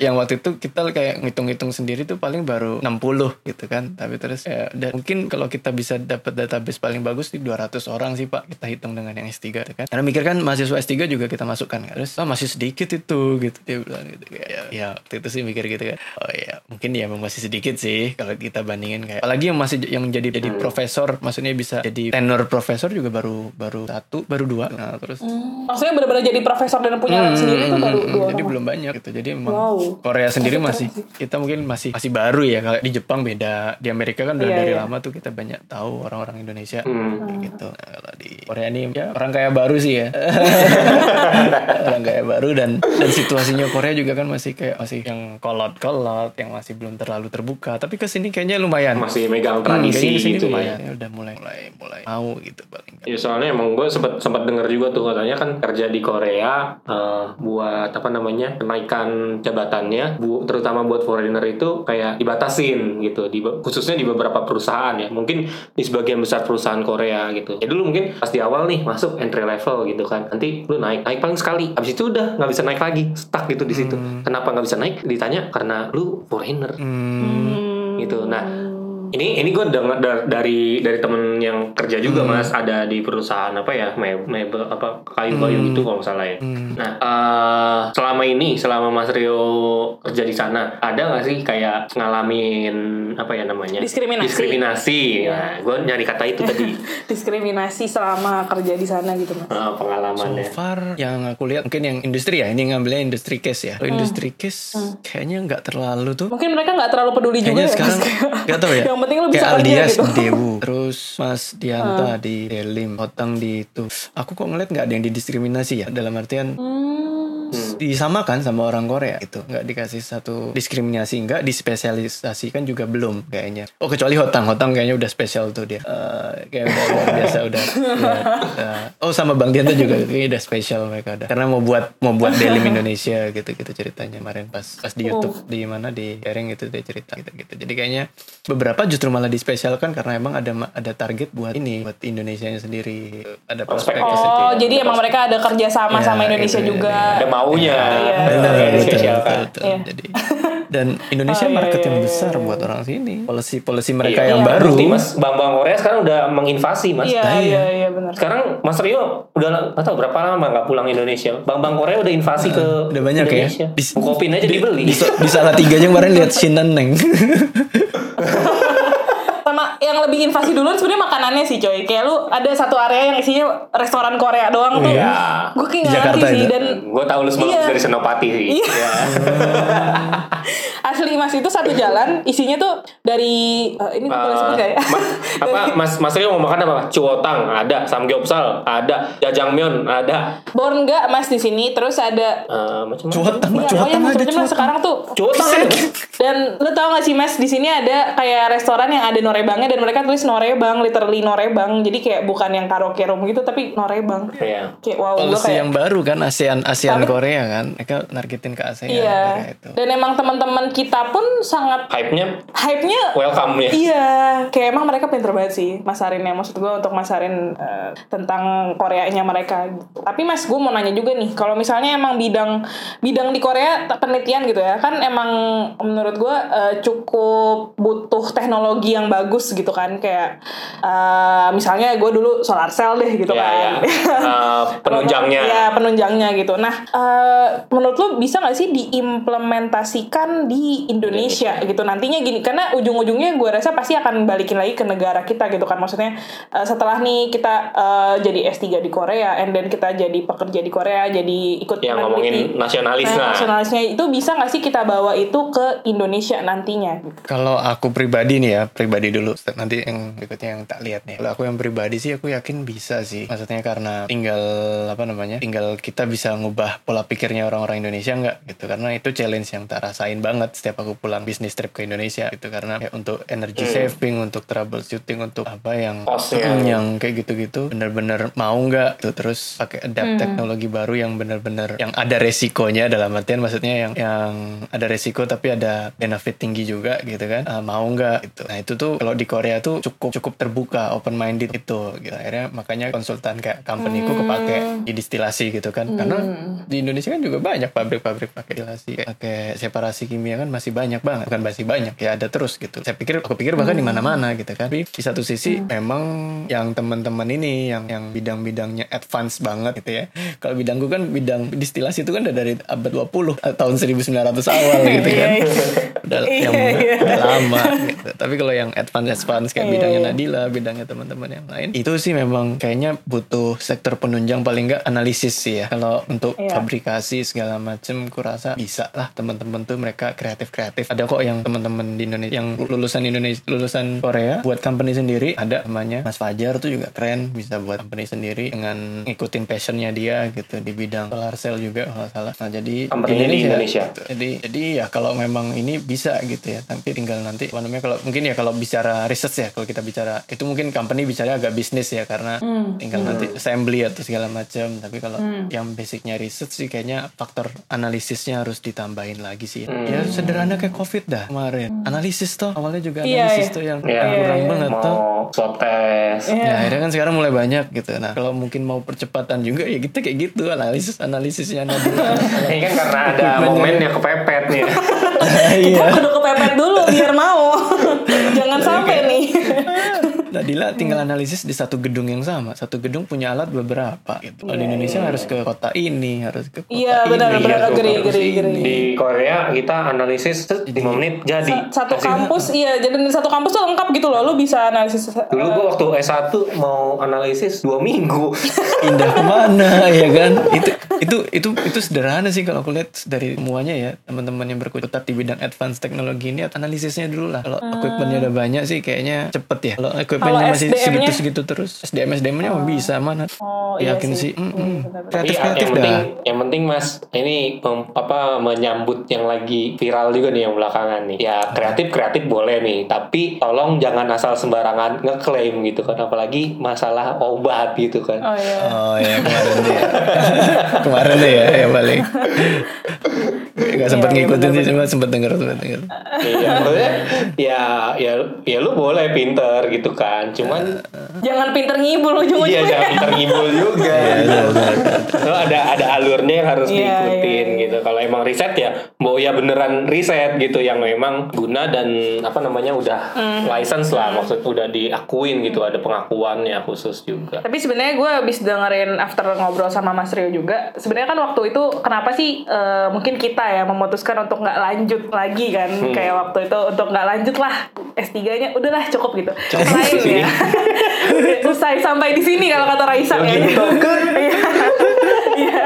yang waktu itu kita kayak ngitung-ngitung sendiri tuh paling baru 60 gitu kan. Tapi terus ya dan mungkin kalau kita bisa dapat database paling bagus di 200 orang sih pak kita dihitung dengan yang S3 gitu kan. Karena mikir kan mahasiswa S3 juga kita masukkan kan. Terus oh, masih sedikit itu gitu dia bilang gitu kayak ya, ya waktu itu sih mikir gitu kan. Oh ya mungkin ya masih sedikit sih kalau kita bandingin kayak apalagi yang masih yang jadi jadi profesor maksudnya bisa jadi tenor profesor juga baru baru satu baru dua nah terus Maksudnya benar-benar jadi profesor dan punya sendiri itu baru Hmm, dua jadi orang. belum banyak gitu jadi emang Wow. Korea sendiri masih sih. kita mungkin masih masih baru ya kalau di Jepang beda di Amerika kan udah Iya, dari iya. lama tuh kita banyak tahu orang-orang Indonesia Hmm. kayak gitu Nah, di Korea ini ya orang kaya baru sih ya. Orang kaya baru dan dan situasinya Korea juga kan masih kayak masih yang kolot-kolot yang masih belum terlalu terbuka. Tapi ke sini kayaknya lumayan. Masih megang Hmm, tradisi ke sini gitu lumayan. Ya. ya udah mulai mulai mulai. mau gitu paling. Ya soalnya emang gue sempat sempat dengar juga tuh katanya kan kerja di Korea eh, buat apa namanya kenaikan jabatannya bu, terutama buat foreigner itu kayak dibatasin gitu di khususnya di beberapa perusahaan ya. Mungkin di sebagian besar perusahaan Korea gitu. Ya dulu mungkin pas di awal nih masuk entry level gitu kan. Nanti lu naik naik paling sekali. Habis itu udah nggak bisa naik lagi. Stuck gitu di situ. Kenapa nggak bisa naik? Ditanya karena lu foreigner. Hmm, gitu. Nah ini ini gue dengar da- dari dari temen yang kerja juga mas ada di perusahaan apa ya me- mebel apa kayu kayu gitu kalau nggak salah ya nah eh, selama ini selama mas Rio kerja di sana ada nggak sih kayak ngalamin apa ya namanya Diskriminasi. diskriminasi Iya. nah gue nyari kata itu tadi Diskriminasi selama kerja di sana gitu mas. So pengalamannya far yang aku lihat mungkin yang industri ya ini ngambilnya industri case ya. Kalau industri case kayaknya nggak terlalu tuh. Mungkin mereka nggak terlalu peduli juga Kayaknya ya sekarang mas. nggak tahu ya. Yang penting lu bisa Kayak kerja Aldias gitu. Dewu, terus Mas Dianta di Delim, Otang di itu. Aku kok ngeliat nggak ada yang didiskriminasi ya dalam artian Hmm. Disamakan sama orang Korea gitu. Nggak dikasih satu diskriminasi nggak dispesialisasikan juga belum kayaknya. Oh kecuali Hotang. Hotang kayaknya udah spesial tuh dia. Eh, kayak udah luar biasa udah, udah, udah. oh sama Bang Dianta juga kayaknya udah spesial mereka udah. Karena mau buat mau buat Delim Indonesia gitu gitu ceritanya kemarin pas pas di YouTube di mana di sharing itu dia cerita gitu gitu jadi kayaknya beberapa justru malah dispesialkan karena emang ada ada target buat ini buat Indonesia sendiri. Ada prospek. Oh, jadi emang mereka ada kerja sama Ya, sama Indonesia itu, juga. ada maunya Iya. Benar, Kayak betul, dispesialkan. betul. Iya. Jadi dan Indonesia Oh, iya, market iya, yang iya, besar iya. buat orang sini. Polisi polisi mereka Iya. yang Iya. baru. Bukti, mas bank-bank Korea sekarang udah menginvasi mas Iya, Nah, iya. iya, iya benar. Sekarang Mas Rio udah nggak tahu berapa lama nggak pulang Indonesia. Bank-bank Korea udah invasi ke Udah banyak ya. Indonesia. Di- Bukopin aja dibeli. Di, di salah tiga aja kemarin lihat Shinan Neng. Sama yang lebih invasi duluan sebenarnya makanannya sih coy. Kayak lu ada satu area yang isinya restoran Korea doang tuh. Iya. Gue kayak Di nggak Jakarta ngerti sih itu. dan Gue tahu lu semua Iya. dari Senopati sih. Iya. Ya. asli mas itu satu jalan isinya tuh dari eh, ini boleh sebut gak ya? Eh, Ma- apa Mas Mas Rio mau makan apa? Cuotang ada, samgyeopsal ada, jajangmyeon ada. Born enggak mas di sini terus ada Eh, macam Cuotang, Iya, cuotang pokoknya ada cuotang. sekarang tuh Cuotang. Dan lu tau gak sih mas di sini ada kayak restoran yang ada norebangnya dan mereka tulis norebang, literally norebang. Jadi kayak bukan yang karaoke room gitu tapi norebang. Iya. Kayak wow kayak yang baru kan ASEAN ASEAN Tapi- Korea kan. Mereka nargetin ke ASEAN iya. Korea itu. Dan emang teman-teman kita pun sangat Hype-nya hype-nya welcome ya. Iya, kayak emang mereka pinter banget sih masarinnya. Maksud gue untuk masarin eh, tentang Koreanya mereka. gitu. Tapi mas, gue mau nanya juga nih, kalau misalnya emang bidang bidang di Korea penelitian gitu ya, kan emang menurut gue eh, cukup butuh teknologi yang bagus gitu kan, kayak eh, misalnya gue dulu solar cell deh gitu Iya, kan. iya. Eh, penunjangnya. Iya, penunjangnya gitu. Nah, eh, menurut lo bisa nggak sih diimplementasikan di Indonesia gitu nantinya gini? Karena ujung-ujungnya gue rasa pasti akan balikin lagi ke negara kita gitu kan. Maksudnya eh, setelah nih kita eh, jadi S3 di Korea, and then kita jadi pekerja di Korea, jadi ikut Yang ngomongin nasionalis Nah, lah. nasionalisnya itu bisa nggak sih kita bawa itu ke Indonesia nantinya? Kalau aku pribadi nih ya, pribadi dulu. Nanti yang berikutnya yang tak lihat nih. Kalau aku yang pribadi sih, aku yakin bisa sih. Maksudnya karena tinggal apa namanya, tinggal kita bisa ngubah pola pikirnya orang-orang Indonesia nggak gitu. Karena itu challenge yang tak rasain banget setiap aku pulang bisnis trip ke Indonesia gitu. Karena ya, untuk energy saving, untuk troubleshooting, untuk apa yang Costnya. Hmm, yang kayak gitu-gitu, bener-bener mau nggak tuh terus pakai adapt teknologi baru yang bener-bener yang ada resikonya dalam artian maksudnya yang yang ada resiko tapi ada benefit tinggi juga gitu kan Ah, mau nggak gitu nah itu tuh kalau di Korea tuh cukup cukup terbuka open minded itu gitu. Akhirnya makanya konsultan kayak company ku kepake di distilasi gitu kan. Karena di Indonesia kan juga banyak pabrik-pabrik pakai distilasi pakai separasi kimia kan masih banyak banget. Bukan masih banyak ya ada terus gitu. Saya pikir aku pikir bahkan di mana-mana gitu kan. Tapi di satu sisi memang yang teman-teman ini yang yang bidang-bidangnya advance banget gitu ya. Kalau bidangku kan bidang distilasi itu kan udah dari abad 20 eh, tahun 1900 awal gitu kan. Iya, iya. udah Iya, yang iya. udah lama gitu. tapi kalau yang advance advance kayak Iya, bidangnya. Nadila bidangnya teman-teman yang lain itu sih memang kayaknya butuh sektor penunjang paling nggak analisis sih ya kalau untuk Iya. fabrikasi segala macem kurasa bisa lah teman-teman tuh mereka kreatif kreatif ada kok yang teman-teman di Indonesia yang lulusan Indonesia lulusan Korea buat company sendiri ada namanya Mas Fajar tuh juga keren bisa buat company sendiri dengan ngikutin passionnya dia gitu di bidang solar cell juga kalau nggak salah nah jadi Company-nya di Indonesia. gitu. jadi jadi ya kalau memang ini bisa gitu ya tapi tinggal nanti namanya kalau mungkin ya kalau bicara research ya kalau kita bicara. Itu mungkin company bicara agak bisnis ya karena tinggal nanti assembly atau segala macam. Tapi kalau yang basicnya research sih kayaknya faktor analisisnya harus ditambahin lagi sih. Ya sederhana kayak covid dah kemarin. Analisis toh awalnya juga Iya, analisis iya. tuh yang Iya. kurang Iya, banget toh. mau swab test. Iya. Ya akhirnya kan sekarang mulai banyak gitu. Nah kalau mungkin mau percepatan juga ya kita kayak gitu. Analisis analisisnya ini kan karena ada momen yang kepepet nih. Iya. Kudu kepepet dulu biar mau. Jangan sampai nih. Nadila tinggal analisis di satu gedung yang sama. Satu gedung punya alat beberapa. Gitu. Kalau di Indonesia harus ke kota ini, harus ke kota Iya, ini. benar, benar. harus agree, ini. agree. di Korea kita analisis 5 menit jadi Satu Kasih- kampus iya, jadi di satu kampus tuh lengkap gitu loh. Lu bisa analisis dulu gua waktu S1 mau analisis dua minggu Pindah ke mana ya kan? Itu itu itu itu sederhana sih kalau aku lihat dari semuanya ya teman-teman yang berkutat di bidang advance teknologi ini analisisnya dulu lah. Kalau equipmentnya udah banyak sih kayaknya cepet ya. Kalau equipmentnya Kalau masih SDM-nya? segitu-segitu terus SDM SDM-nya mah bisa mana? Oh, iya Yakin sih. sih. Mm, mm. benar-benar. Tapi Kreatif yang kreatif penting, yang penting mas, ini apa menyambut yang lagi viral juga nih yang belakangan nih. Ya kreatif kreatif boleh nih, tapi tolong jangan asal sembarangan ngeklaim gitu kan, apalagi masalah obat gitu kan. Oh iya. Oh ya kemarin deh. ya. kemarin deh ya yang paling. Gak sempat Iya, iya, ngikutin sih cuma sempat denger sempat denger. Iya, maksudnya ya ya ya lu boleh pinter gitu kan, cuman Jangan pinter ngibul iya ujung-ujungnya. jangan pinter ngibul juga. Iya, benar, Lo ada ada alurnya yang harus Iya, diikutin iya, iya. gitu. Kalau emang riset ya, mau ya beneran riset gitu yang memang guna dan apa namanya udah Hmm. license lah, maksud udah diakuin gitu, ada pengakuannya khusus juga. Tapi sebenarnya gue habis dengerin after ngobrol sama Mas Rio juga. Sebenarnya kan waktu itu kenapa sih eh, mungkin kita ya memutuskan untuk nggak lanjut lagi kan kayak waktu itu untuk nggak lanjut lah S3-nya udahlah cukup gitu. Selain ya. Usai sampai di sini kalau kata Raisa ya. Iya.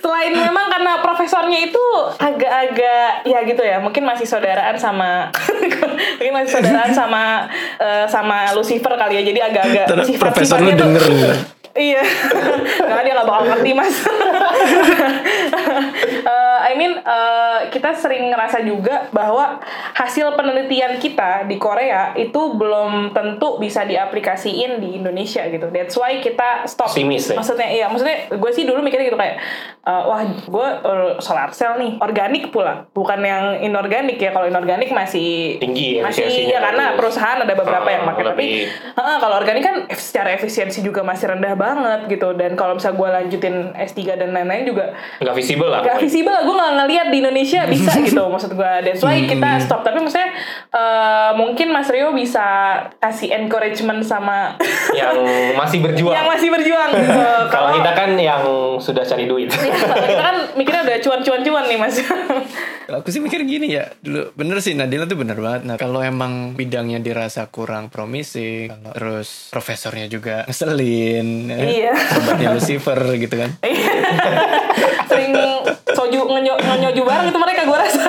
Selain memang karena profesornya itu agak-agak ya gitu ya, mungkin masih saudaraan sama mungkin masih saudaraan sama eh, sama Lucifer kali ya. Jadi agak-agak Terus sifat-sifatnya profesor lu tuh- denger? Iya, karena dia nggak bakal ngerti mas. Eh, I mean eh, kita sering ngerasa juga bahwa hasil penelitian kita di Korea itu belum tentu bisa diaplikasiin di Indonesia gitu. That's why kita stop. Pesimis ya? Maksudnya iya, maksudnya gue sih dulu mikirnya gitu kayak, eh, wah gue eh, solar cell nih, organik pula, bukan yang inorganik ya. Kalau inorganik masih Tinggi masih efisiensinya ya karena perusahaan ada beberapa Ah, yang pakai tapi. Heeh, kalau organik kan secara efisiensi juga masih rendah banget gitu dan kalau misalnya gue lanjutin S3 dan lain-lain juga Nggak visible lah. gak pokoknya. visible gue nggak ngeliat di Indonesia bisa gitu maksud gue that's why kita stop tapi maksudnya eh, mungkin Mas Rio bisa kasih encouragement sama Yang masih berjuang. yang masih berjuang gitu. Kalau kita kan yang sudah cari duit. Ya, kalau kita kan mikirnya udah cuan-cuan-cuan nih mas Kalau aku sih mikir gini ya, dulu bener sih Nadila tuh bener banget. Nah kalau emang bidangnya dirasa kurang promising, kalau terus profesornya juga ngeselin, ya, Iya. sobatnya Lucifer gitu kan. Sering soju ngenyo, ngenyoju bareng itu mereka gue rasa.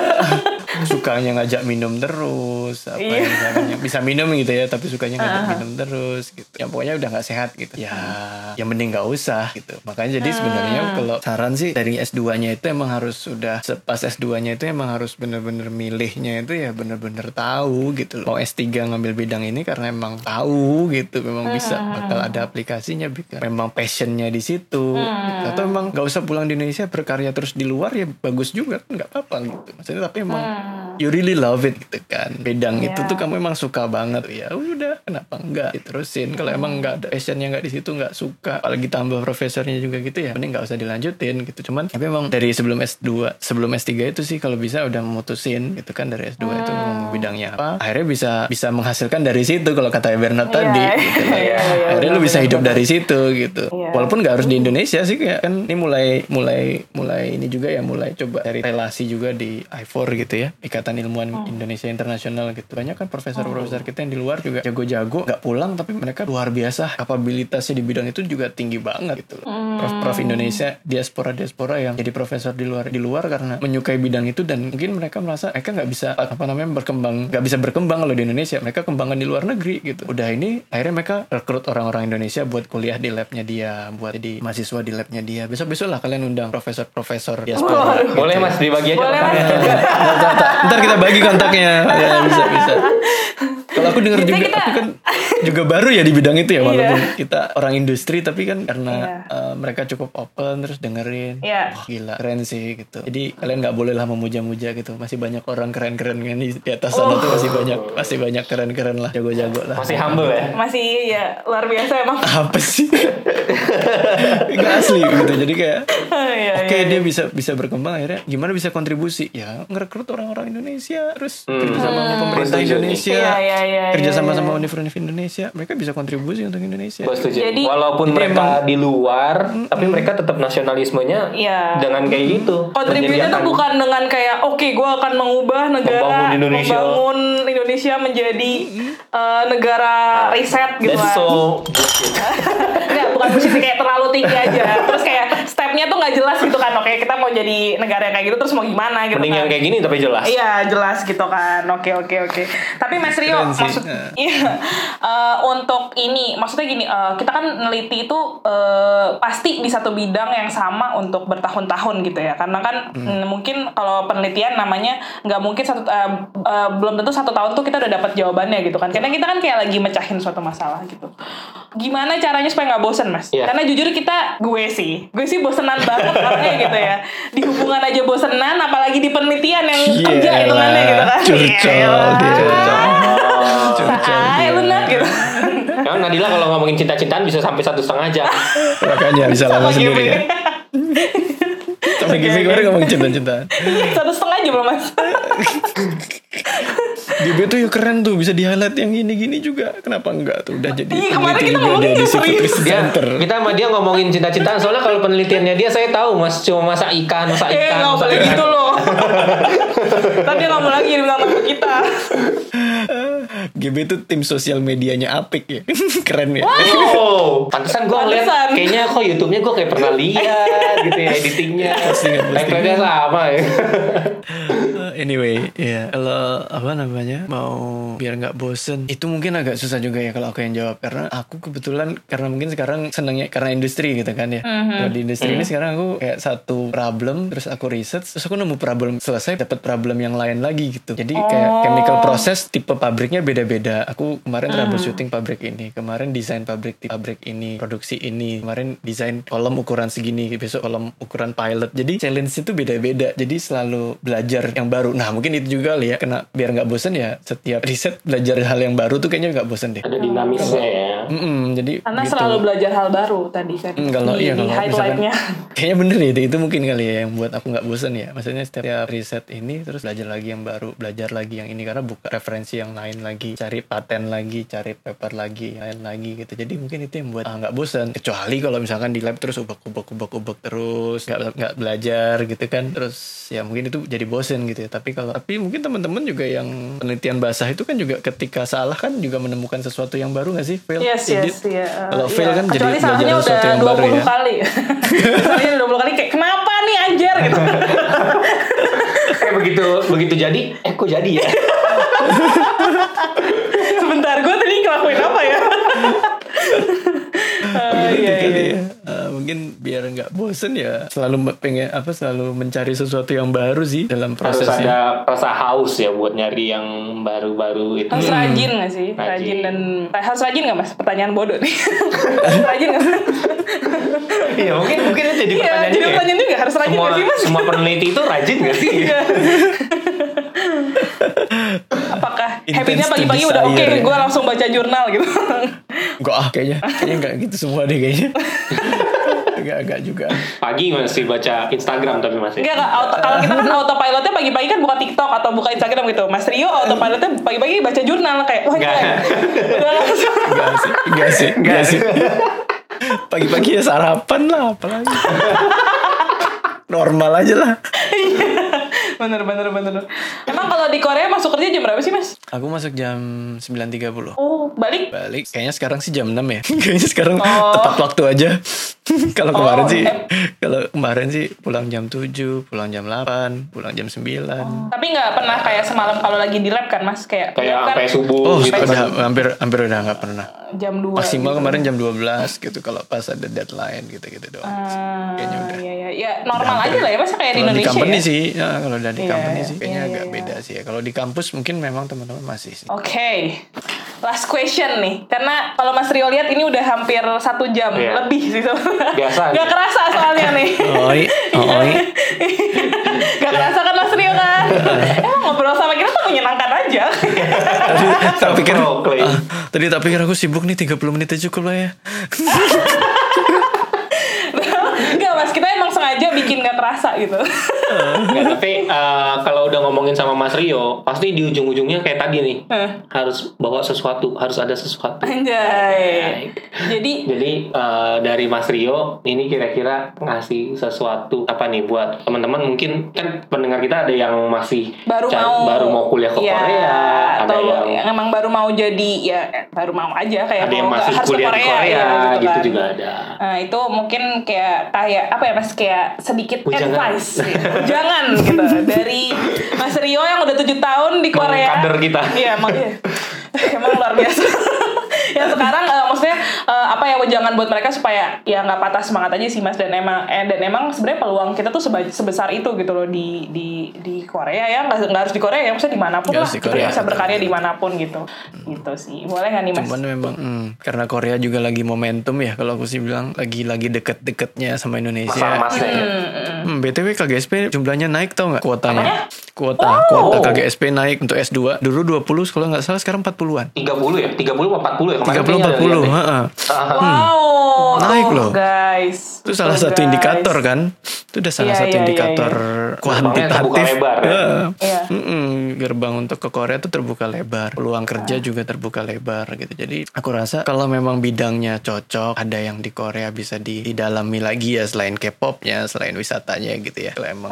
Sukanya ngajak minum terus apa Iya. yang misalnya bisa minum gitu ya tapi sukanya ngajak minum terus gitu. Ya pokoknya udah nggak sehat gitu. Ya. Yang mending nggak usah gitu. Makanya jadi sebenarnya kalau saran sih dari S2 nya itu emang harus sudah pas S2 nya itu emang harus bener-bener milihnya itu ya bener-bener tahu gitu loh. Mau S3 ngambil bidang ini karena emang tahu gitu memang bisa bakal ada aplikasinya memang passionnya di situ gitu. atau emang nggak usah pulang di Indonesia berkarya terus di luar ya bagus juga kan nggak apa-apa gitu. Maksudnya tapi emang you really love it gitu kan bidang itu Iya. tuh kamu emang suka banget ya udah kenapa enggak diterusin kalau emang nggak ada passionnya nggak di situ nggak suka apalagi tambah profesornya juga gitu ya mending nggak usah dilanjutin gitu cuman tapi emang dari sebelum S2 sebelum S3 itu sih kalau bisa udah memutusin gitu kan dari S2 itu mau bidangnya apa akhirnya bisa bisa menghasilkan dari situ kalau kata Bernard Iya. tadi gitu lah. Iya, iya, akhirnya lu benar, bisa hidup dari situ gitu Iya. walaupun nggak harus di Indonesia sih kayak kan ini mulai mulai mulai ini juga ya mulai coba cari relasi juga di I4 gitu ya Ikatan Ilmuwan Oh. Indonesia Internasional gitu. Banyak kan profesor-profesor kita yang di luar juga jago-jago nggak pulang tapi mereka luar biasa. Kapabilitasnya di bidang itu juga tinggi banget gitu loh. Hmm. prof-prof Indonesia diaspora-diaspora yang jadi profesor di luar di luar karena menyukai bidang itu dan mungkin mereka merasa mereka nggak bisa apa namanya berkembang nggak bisa berkembang kalau di Indonesia. Mereka kembangkan di luar negeri gitu. Udah ini akhirnya mereka rekrut orang-orang Indonesia buat kuliah di labnya dia buat jadi mahasiswa di labnya dia. Besok-besok lah kalian undang profesor-profesor diaspora gitu. Boleh mas dibagi aja Boleh, kontaknya. Ntar, ntar. Ntar kita bagi kontaknya. Ya, bisa bisa kalau aku dengar juga kita- aku kan juga baru ya di bidang itu ya Iya. walaupun kita orang industri tapi kan karena Iya. eh, mereka cukup open terus dengerin Iya. wah gila keren sih gitu jadi kalian nggak boleh lah memuja-muja gitu masih banyak orang keren-keren kan di, di atas Oh. sana tuh masih banyak masih banyak keren-keren lah jago-jago lah Masih humble ya. Masih ya luar biasa emang. apa sih nggak asli gitu jadi kayak Iya, Oke iya, dia bisa bisa berkembang akhirnya gimana bisa kontribusi ya ngerekrut orang-orang Indonesia terus Hmm. kerja sama pemerintah nih. Indonesia Iya, iya, iya, kerja iya, sama iya. sama universitas Indonesia mereka bisa kontribusi untuk Indonesia Gue setuju. Jadi- Walaupun Jadi mereka emang- di luar, tapi mereka tetap nasionalismenya Iya. dengan kayak gitu. Kontribusinya tuh bukan dengan kayak oke gue akan mengubah negara Membangun Indonesia. membangun Indonesia menjadi eh, negara riset gitu That's kan. so Enggak, bukan posisi kayak terlalu tinggi aja. Terus kayak stepnya tuh nggak jelas gitu kan. Oke, kita mau jadi negara yang kayak gitu terus mau gimana gitu mending kan. yang kayak gini tapi jelas. Iya jelas gitu kan. Oke oke oke. Tapi Mas Rio Keren sih. maksud iya eh, untuk ini maksudnya gini eh, kita kan neliti itu eh, pasti di satu bidang yang sama untuk bertahun-tahun gitu ya. Karena kan mm, mungkin kalau penelitian namanya nggak mungkin satu eh, eh, belum tentu satu tahun tuh kita udah dapat jawabannya gitu kan. Karena kita kan kayak lagi mecahin suatu masalah gitu. Gimana caranya supaya nggak bosen mas? Iya. Karena jujur kita gue sih, gue sih bosenan banget orangnya gitu ya. Di hubungan aja bosenan, apalagi di penelitian yang kerja Iyalah, hitungannya gitu kan. curcol Iyalah. dia. Curcol nak gitu. Kan Nadila kalau ngomongin cinta-cintaan bisa sampai satu setengah jam. makanya bisa lama Sama sendiri Gibi. ya Gibi kemarin ngomongin cinta-cintaan Satu setengah jam loh mas. Gibi tuh ya keren tuh bisa di highlight yang gini-gini juga kenapa enggak tuh udah jadi Iya, kemarin peneliti kita juga ngomongin di situ serius. Dia, Center kita sama dia ngomongin cinta-cintaan soalnya kalau penelitiannya dia saya tahu mas cuma masak ikan, masak Eh ikan, nggak masak boleh gitu loh. Tapi nggak mau lagi jadi bintang tamu kita. GB itu tim sosial medianya Apik ya keren ya Oh, pantesan gue ngeliat kayaknya kok YouTube-nya gue kayak pernah lihat gitu ya editingnya. Postingan, postingan. Sama ya. Uh, anyway, ya kalau apa namanya mau biar nggak bosen itu mungkin agak susah juga ya kalau aku yang jawab karena aku kebetulan karena mungkin sekarang senangnya karena industri gitu kan ya. Kalau di industri ini sekarang aku kayak satu problem terus aku riset terus aku nemu problem selesai dapat problem yang lain lagi gitu. Jadi kayak chemical process tipe pabriknya beda-beda. Aku kemarin troubleshooting pabrik ini, kemarin desain pabrik di pabrik ini, produksi ini, kemarin desain kolom ukuran segini, besok kolom ukuran pilot. Jadi challenge itu beda-beda. Jadi selalu belajar yang baru. Nah mungkin itu juga kali ya, kena biar nggak bosen ya. Setiap riset belajar hal yang baru tuh kayaknya nggak bosen deh. Ada dinamisnya ya. Mm-mm, jadi Karena gitu. selalu belajar hal baru tadi kan. Hmm, kalau di, iya di kalau misalkan highlight-nya. kayaknya bener ya itu, itu mungkin kali ya yang buat aku nggak bosan ya maksudnya setiap riset ini terus belajar lagi yang baru belajar lagi yang ini karena buka referensi yang lain lagi cari paten lagi cari paper lagi yang lain lagi gitu jadi mungkin itu yang buat ah, nggak bosan kecuali kalau misalkan di lab terus ubek ubek ubek ubek terus nggak nggak belajar gitu kan terus ya mungkin itu jadi bosan gitu ya tapi kalau tapi mungkin teman-teman juga yang penelitian basah itu kan juga ketika salah kan juga menemukan sesuatu yang baru nggak sih fail Yes, Edit? yes, iya. kalau Iya. fail kan jadi Kecuali belajar salahnya sesuatu udah yang 20 baru ya kali. Udah 20 kali kayak kenapa nih anjir gitu. Kayak begitu begitu jadi, eh kok jadi ya? Sebentar gue tadi ngelakuin apa ya? Ah, Gitu iya, kali iya. ya. Eh, mungkin biar nggak bosen ya selalu pengen apa selalu mencari sesuatu yang baru sih dalam Harus prosesnya. ada rasa haus ya buat nyari yang baru-baru itu. Harus rajin gak sih? Rajin, Rajin. dan eh, harus rajin gak mas? Pertanyaan bodoh nih. harus rajin gak? Iya mungkin mungkin itu jadi Iya, pertanyaan jadi ya. pertanyaan juga harus rajin semua, gak sih mas? semua peneliti itu rajin gak sih? Iya. Apakah to pagi-pagi udah oke, desire, ya. gue langsung baca jurnal gitu. Enggak ah kayaknya Kayaknya enggak gitu semua deh kayaknya. Enggak, enggak juga. Pagi masih baca Instagram tapi masih. Enggak, enggak, auto- kalau kita kan autopilotnya pagi-pagi kan buka TikTok atau buka Instagram gitu. Mas Rio autopilotnya pagi-pagi baca jurnal kayak, wah Enggak. Enggak sih Enggak sih Enggak sih. Pagi-pagi ya sarapan lah Apalagi. Normal aja lah bener, bener, bener. Emang kalau di Korea masuk kerja jam berapa sih, Mas? Aku masuk jam 9.30 Oh, balik? Balik Kayaknya sekarang sih jam 6 ya Kayaknya sekarang Oh. tepat waktu aja Kalau kemarin Oh, sih. Kalau kemarin sih Pulang jam 7 Pulang jam 8 Pulang jam 9 Tapi nggak pernah kayak semalam kalau lagi di lab kan, Mas? Kayak, Kayak kan sampai subuh Oh gitu udah kan. hampir hampir udah nggak pernah jam 2. Maksimal kemarin jam 12 gitu Kalau pas ada deadline gitu-gitu doang Ah, Kayaknya udah. Iya, iya. Ya, normal aja lah ya, Mas. Kayak di di Indonesia company ya. sih, ya, kalau udah di Iya, company iya, sih kayaknya iya, agak iya. beda sih ya. Kalau di kampus mungkin memang teman-teman masih sih. Oke, last question nih. Karena kalau Mas Rio lihat ini udah hampir satu jam Iya. lebih sih sebenarnya. Biasa. Gak kerasa soalnya nih. Oi, oi. Gak kerasa kan Mas Rio kan? Emang ngobrol sama kita tuh menyenangkan aja. tak pikir, ah, tadi tak pikir aku sibuk nih 30 menit aja cukup lah ya. Enggak Mas, kita emang sengaja bikin gak terasa gitu. Nggak, tapi eh, kalau udah ngomongin sama Mas Rio, pasti di ujung-ujungnya kayak tadi nih. Eh. Harus bawa sesuatu, harus ada sesuatu. Anjay. Jadi Jadi eh, dari Mas Rio ini kira-kira ngasih sesuatu apa nih buat teman-teman mungkin kan pendengar kita ada yang masih baru ca- mau baru mau kuliah ke Iya, Korea, ada atau yang emang baru mau jadi ya baru mau aja kayak ada yang masih harus ke kuliah di Korea ya, gitu kan. juga ada. Nah itu mungkin kayak kayak apa ya mas kayak sedikit Ujangan. advice, gitu. jangan gitu dari Mas Rio yang udah tujuh tahun di Korea. Mengkader kita. Iya emang iya. emang luar biasa. ya sekarang eh, maksudnya eh, apa ya jangan buat mereka supaya ya nggak patah semangat aja sih mas dan emang eh, dan emang sebenarnya peluang kita tuh seba- sebesar itu gitu loh di di di Korea ya nggak nggak harus di Korea ya maksudnya di mana pun Nggak lah di kita Korea, bisa betul, berkarya betul. di mana pun gitu gitu sih boleh nggak nih mas Cuman memang hmm, karena Korea juga lagi momentum ya kalau aku sih bilang lagi lagi deket-deketnya sama Indonesia. Masalah masnya ya. Hmm, BTW KGSP jumlahnya naik tau nggak kuotanya? Kuota, Oh. kuota KGSP naik untuk S2. Dulu 20 kalau nggak salah sekarang 40-an. 30 ya? 30 apa 40 ya? Kemarin 30 kayaknya ada 40, lihat deh. heeh. wow Naik loh. guys Itu salah satu guys. indikator kan? Itu udah salah Iya, satu iya, iya, indikator Gerbangnya kuantitatif. terbuka lebar, ya? Heeh. Iya. Mm-mm, gerbang untuk ke Korea itu terbuka lebar, peluang kerja juga terbuka lebar gitu. Jadi aku rasa kalau memang bidangnya cocok, ada yang di Korea bisa di- didalami lagi ya selain K-popnya, selain wisatanya gitu ya. Kalau emang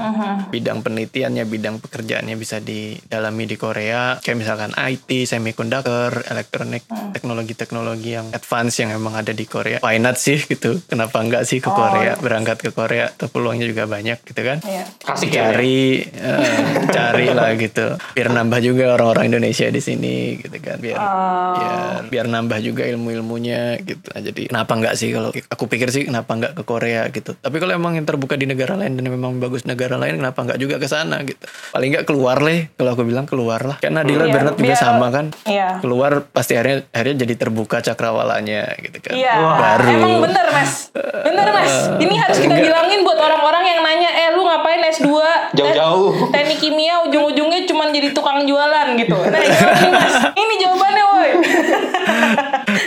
bidang penelitiannya, bidang pekerjaannya bisa didalami di Korea, kayak misalkan IT, semiconductor, elektronik, teknologi-teknologi yang advance yang emang ada di Korea. Why not sih gitu? Kenapa enggak sih ke Oh, Korea, yes. berangkat ke Korea? Tuh peluangnya juga banyak gitu kan? Iya. Asik ya. cari eh, cari lah gitu biar nambah juga orang-orang Indonesia di sini gitu kan biar Oh. biar biar nambah juga ilmu-ilmunya gitu nah, jadi kenapa enggak sih kalau aku pikir sih kenapa enggak ke Korea gitu tapi kalau emang yang terbuka di negara lain dan memang bagus negara lain kenapa enggak juga ke sana gitu paling enggak keluar lah kalau aku bilang keluar lah kan Nadila Iya, Bernard juga biar- sama kan Iya. Keluar pasti akhirnya akhirnya jadi terbuka cakrawalanya gitu kan. Iya, baru. Emang bener mas, bener mas. Ini harus kita Enggak. bilangin buat orang-orang yang nanya, eh lu ngapain S2 Jauh-jauh. Eh, teknik kimia ujung-ujungnya cuma jadi tukang jualan gitu. Nah nih mas? Ini jawabannya woi.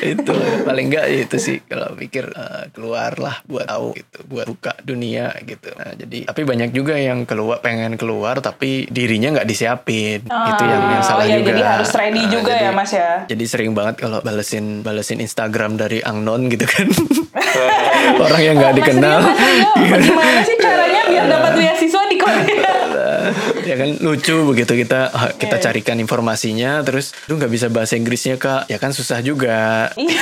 itu paling enggak itu sih. Kalau pikir eh, keluar lah buat tahu gitu. Buat buka dunia gitu. Nah jadi tapi banyak juga yang keluar pengen keluar tapi dirinya nggak disiapin. Itu yang yang Oh, salah ya, juga. Jadi harus ready juga jadi- ya mas ya. jadi sering banget kalau balesin balesin Instagram dari angnon gitu kan orang yang nggak Mas dikenal Rio, Mas Rio, gimana sih caranya biar dapat beasiswa di Korea? ya kan lucu begitu kita kita Iya. carikan informasinya terus lu nggak bisa bahasa Inggrisnya kak ya kan susah juga Iya.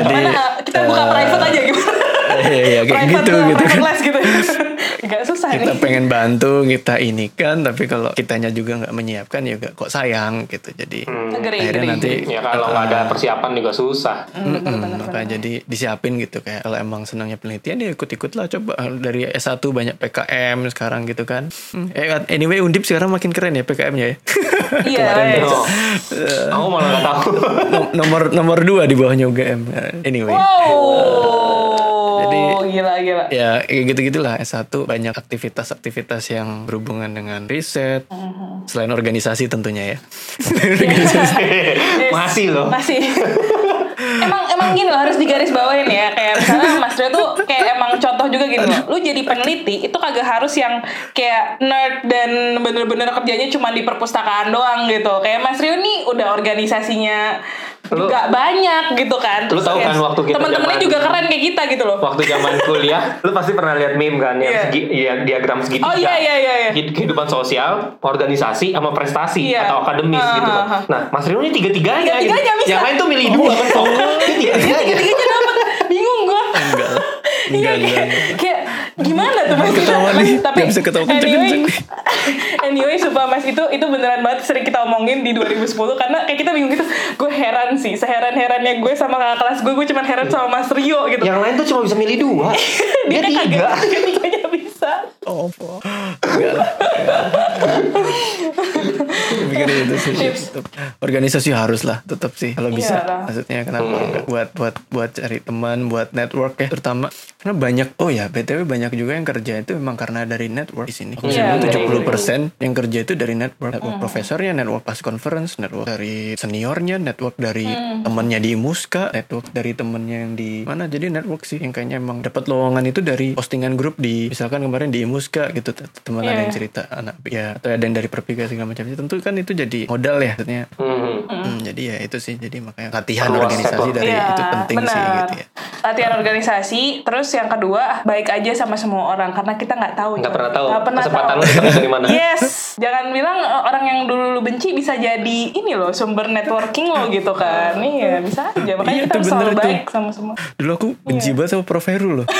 Gimana? Kita buka private aja gimana? Iya, iya, kayak Private gitu, gitu private kan. gitu. Gak susah kita nih. pengen bantu kita ini kan tapi kalau kitanya juga nggak menyiapkan ya nggak- kok sayang gitu jadi Agree, akhirnya nanti Ya kalau nggak ada persiapan juga susah. Makanya jadi disiapin gitu kayak kalau emang senangnya penelitian ya ikut-ikut lah coba dari S1 banyak PKM sekarang gitu kan Hmm, eh anyway Undip sekarang makin keren ya PKM-nya ya Iya. Kemarin iya. baca. Oh, aku malah nggak tahu. Nom- nomor nomor dua di bawahnya UGM anyway Wow. Gila gila. Ya kayak gitu-gitulah. S1 banyak aktivitas-aktivitas yang berhubungan dengan riset. Selain organisasi tentunya ya. Masih loh. Masih. emang emang gini loh harus digaris bawain ya. Kayak misalnya Mas Rio tuh kayak emang contoh juga gini loh. Lu jadi peneliti itu kagak harus yang kayak nerd dan bener-bener kerjanya cuma di perpustakaan doang gitu. Kayak Mas Rio nih udah organisasinya Lu- juga banyak gitu kan Lu tahu kan waktu kita teman-temannya juga keren kayak kita gitu loh Waktu zaman kuliah, lu pasti pernah lihat meme kan yang Iya. segi, ya, diagram segitiga. Oh, iya, iya, iya, iya. Hid- Kehidupan sosial, organisasi, sama prestasi Iya. atau akademis Ah, gitu. kan. ah. Nah, Mas Rio ini tiga-tiganya. Tiga-tiganya gitu. bisa. Yang lain tuh milih dua kan. Tiga-tiganya. tiga-tiganya dapet bingung gua Enggak. Iya, Enggak, enggak. kayak gimana tuh mas? Ketawa nih, tapi bisa ketawa kenceng-kenceng anyway, nih. anyway, sumpah mas itu itu beneran banget sering kita omongin di 2010 karena kayak kita bingung gitu. Gue heran sih, seheran herannya gue sama kakak kelas gue, gue cuma heran sama Mas Rio gitu. Yang lain tuh cuma bisa milih dua. Dia dia tiga. tiga-tiganya bisa. Oh, po. Enggak lah. Pikir itu sih. Tetep. Organisasi harus lah, tetap sih. Kalau bisa, Iyalah. maksudnya kenapa enggak? Buat buat buat cari teman, buat network ya, terutama karena banyak. Oh ya, btw banyak juga yang kerja itu memang karena dari network di sini. Iya, Misalnya betul. 70% yang kerja itu dari network, network profesornya, network pas conference, network dari seniornya, network dari temannya di Muska, network dari temennya yang di mana. Jadi network sih yang kayaknya emang dapat lowongan itu dari postingan grup di misalkan kemarin di Muska gitu teman ada Iya. yang cerita anak ya atau ada yang dari perpika segala macam tentu kan itu jadi modal ya maksudnya Hmm. Hmm, jadi ya itu sih jadi makanya latihan Perluas organisasi dari Iya, itu penting sih benar. gitu ya Latihan organisasi, terus yang kedua baik aja sama semua orang karena kita nggak tahu. Nggak Jon. pernah tahu Nggak pernah kesempatan tahu. lu datang dari mana. Yes, jangan bilang eh, orang yang dulu lu benci bisa jadi ini loh sumber networking lo gitu kan. Iya, bisa aja. Makanya Iya, kita itu harus bener selalu itu. baik sama semua. dulu aku benci Iya. banget sama Prof Heru loh.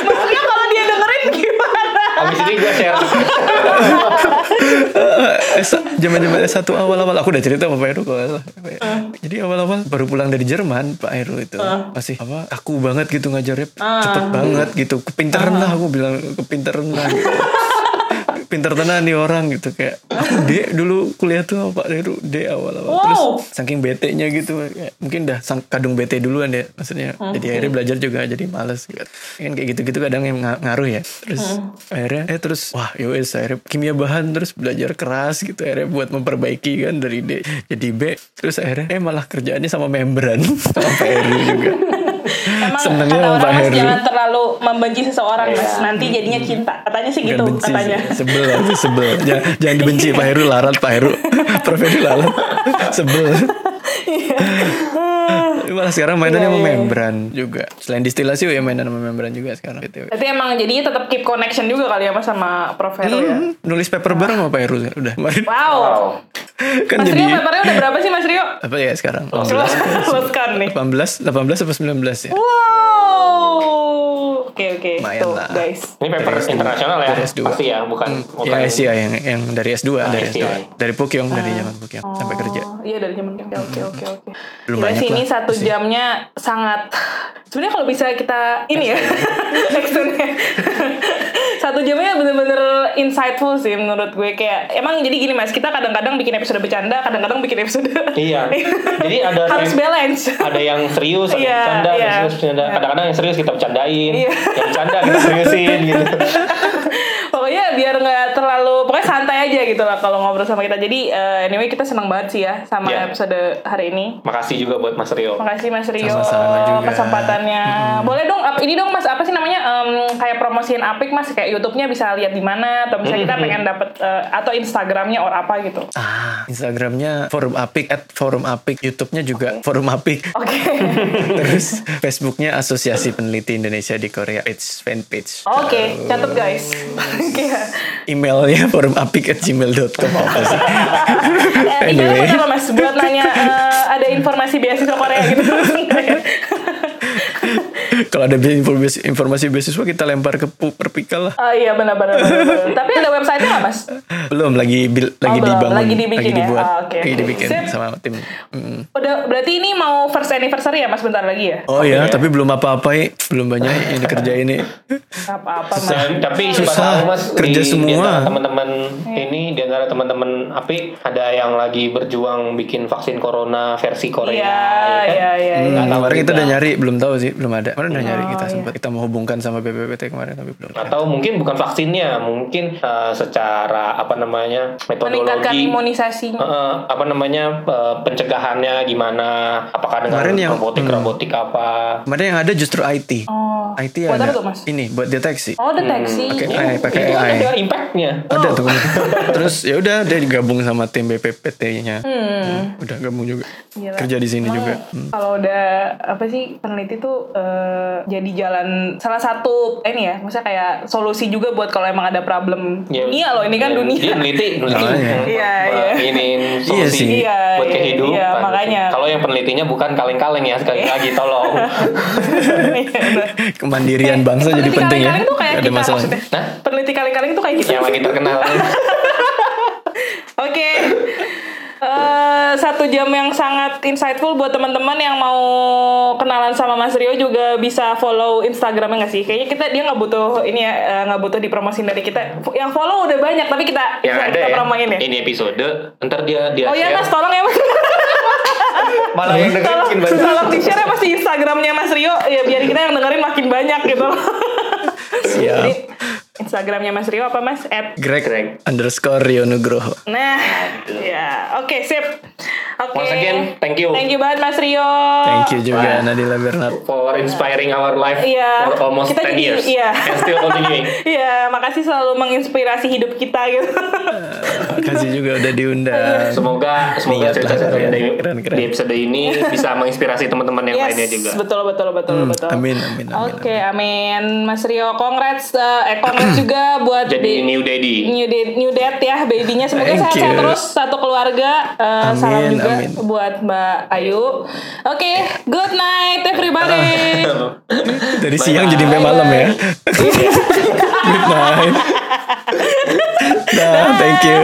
Maksudnya kalau dia dengerin gimana? Abis ini gue share. S zaman zaman S1 awal-awal. Aku udah cerita sama Pak Heru kalau salah. Jadi awal-awal baru pulang dari Jerman Pak Heru itu. Masih apa aku banget gitu ngajarnya. Cepet banget gitu. Kepinteran lah aku bilang kepinteran lah gitu. pinter tenan nih orang gitu kayak aku D dulu kuliah tuh Pak Heru D awal-awal. Wow. terus saking bete-nya gitu kayak, mungkin dah sang kadung bete duluan deh maksudnya. Jadi akhirnya belajar juga jadi males gitu. kan kayak gitu-gitu kadang yang nga- ngaruh ya. Terus akhirnya eh terus wah yowes akhirnya kimia bahan terus belajar keras gitu akhirnya buat memperbaiki kan dari D jadi B. Terus akhirnya eh malah kerjaannya sama membran sama Heru juga Emang Senengnya kata orang Pak mas Heru. jangan terlalu membenci seseorang mas. Iya. Nanti jadinya cinta. Katanya sih gitu benci katanya. sih. sebel aku sebel jangan, jangan dibenci Pak Heru larat Pak Heru Prof Heru larat sebel Tapi malah sekarang mainannya Iya, sama iya. membran juga selain distilasi ya mainan sama membran juga sekarang BTW. Berarti emang jadinya tetap keep connection juga kali ya mas sama Prof Heru ya. Hmm, nulis paper bareng sama Pak Heru udah kemarin Wow. Wow. kan Mas jadi Rio papernya udah berapa sih Mas Rio? apa ya sekarang Luluskan nih. 18 18 apa 19 ya Wow. Oke oke. Lumayan Tuh lah. guys. Ini paper Dari S2. internasional ya? Dari S2. Pasti ya, bukan bukan. ya SI ya yang yang dari S2 dari S2 SCI. dari Pukyong dari zaman Pukyong sampai kerja Oh, Iya dari zaman oke oke oke oke. Belum Gila banyak sih ini satu sih. jamnya sangat. Sebenarnya kalau bisa kita ini ya extendnya. satu jamnya bener-bener insightful sih menurut gue kayak emang jadi gini mas kita kadang-kadang bikin episode bercanda kadang-kadang bikin episode Iya. Jadi ada harus balance ada yang serius, ada yang Iya, bercanda, iya. serius bercanda. Kadang-kadang yang serius kita bercandain, Iya. yang bercanda kita seriusin gitu. pokoknya biar nggak terlalu pokoknya santai aja gitu lah kalau ngobrol sama kita jadi eh, anyway kita senang banget sih ya sama Iya. episode hari ini Makasih juga buat Mas Rio. Makasih Mas Rio Sama-sama juga. kesempatannya. Boleh dong ini dong Mas apa sih namanya em, kayak promosiin Apik Mas kayak YouTube-nya bisa lihat di mana atau misalnya kita pengen dapat eh, atau Instagramnya or apa gitu. ah Instagramnya forum apik at forum apik YouTube-nya juga forum apik Oke. Terus Facebooknya Asosiasi Peneliti Indonesia di Korea page fanpage. Oke, catat guys. Oke. Emailnya forumapik at gmail.com apa sih? Eh, anyway, buat apa Mas? Buat nanya eh, ada informasi beasiswa Korea gitu. Ya? Kalau ada info- informasi beasiswa kita lempar ke perpikal lah. Oh iya benar-benar. Tapi ada website-nya nggak mas? Belum lagi bil- lagi belum. dibangun, Lagi dibikin ya? dibuat, Ah, oke, lagi oke. dibikin Sip. sama tim. Mm. Udah berarti ini mau first anniversary ya mas bentar lagi ya? Oh ya, tapi belum apa-apa ya. Belum banyak yang dikerjain nih. Apa-apa mas? Tapi Susah. tahu mas Kerja di, semua. teman-teman ini di antara teman-teman api ada yang lagi berjuang bikin vaksin corona versi Korea. Iya, ya kan? iya, iya. Hmm, kemarin kita udah nyari, belum tahu sih, belum ada. Kemarin udah nyari Oh, kita iya. sempat kita mau hubungkan sama BPPT kemarin tapi belum. Atau mungkin bukan vaksinnya, mungkin eh, secara apa namanya Meningkatkan metodologi. imunisasinya. eh, apa namanya eh, pencegahannya gimana? Apakah dengan Kemarin yang- robotik robotik apa? Kemarin yang ada justru IT. Oh. IT Buat ada apa Mas? ini buat deteksi. Oh deteksi. Pakai Itu- AI, pakai itu AI. ada impactnya. Ada tuh. Terus ya udah dia digabung sama tim BPPT-nya. Hmm. Udah gabung juga. Gila. Kerja di sini Emang juga. Hmm. Kalau udah apa sih peneliti tuh eh, jadi jalan salah satu ini ya, maksudnya kayak solusi juga buat kalau emang ada problem Ya, dunia loh ini kan ya, dunia. Dia neliti, neliti Makanya. Iya, eh, iya. ini Iya solusi sih. Iya, buat iya, kehidupan. iya, makanya. Kalau yang penelitinya bukan kaleng-kaleng ya sekali lagi tolong. Kemandirian bangsa jadi penting ya. kaleng-kaleng tuh kayak Ada kita masalah. Nah, Peneliti kaleng-kaleng tuh kayak gitu. yang lagi terkenal. Oke. Eh, satu jam yang sangat insightful buat teman-teman yang mau kenalan sama Mas Rio juga bisa follow Instagramnya nggak sih? Kayaknya kita dia nggak butuh ini ya eh, nggak butuh dipromosin dari kita. Yang follow udah banyak tapi kita yang ada kita ya. promoin ya. Ini episode, ntar dia dia Oh iya. Mas, tolong ya Mas. Malah yang dengerin makin banyak. tolong di share ya di Instagramnya Mas Rio ya biar kita yang dengerin makin banyak gitu. Siap. Jadi Instagramnya Mas Rio apa Mas? At Greg, Greg. underscore Rio Nugroho. Nah, ya, oke sip. Oke. Once again, thank you. Thank you banget Mas Rio. Thank you juga Nadila Bernard. for inspiring our life Iya. for almost Kita 10 jadi- years iya. and still continuing. Iya, makasih selalu menginspirasi hidup kita gitu. Kasih juga udah diundang. Semoga semoga cerita-cerita di, keren, keren. di episode ini bisa menginspirasi teman-teman yang lainnya juga. betul betul betul Hmm, betul. amin, amin, amin, Oke, amin. Mas Rio, congrats eh, eh congrats Hmm. Juga buat jadi new daddy. New dad new dad ya babynya semoga sehat-sehat terus satu keluarga. Uh, amin, salam juga amin. buat Mbak Ayu. Oke, okay, good night everybody. Dari bye siang bye. jadi sampai malam ya. good night. nah, thank you.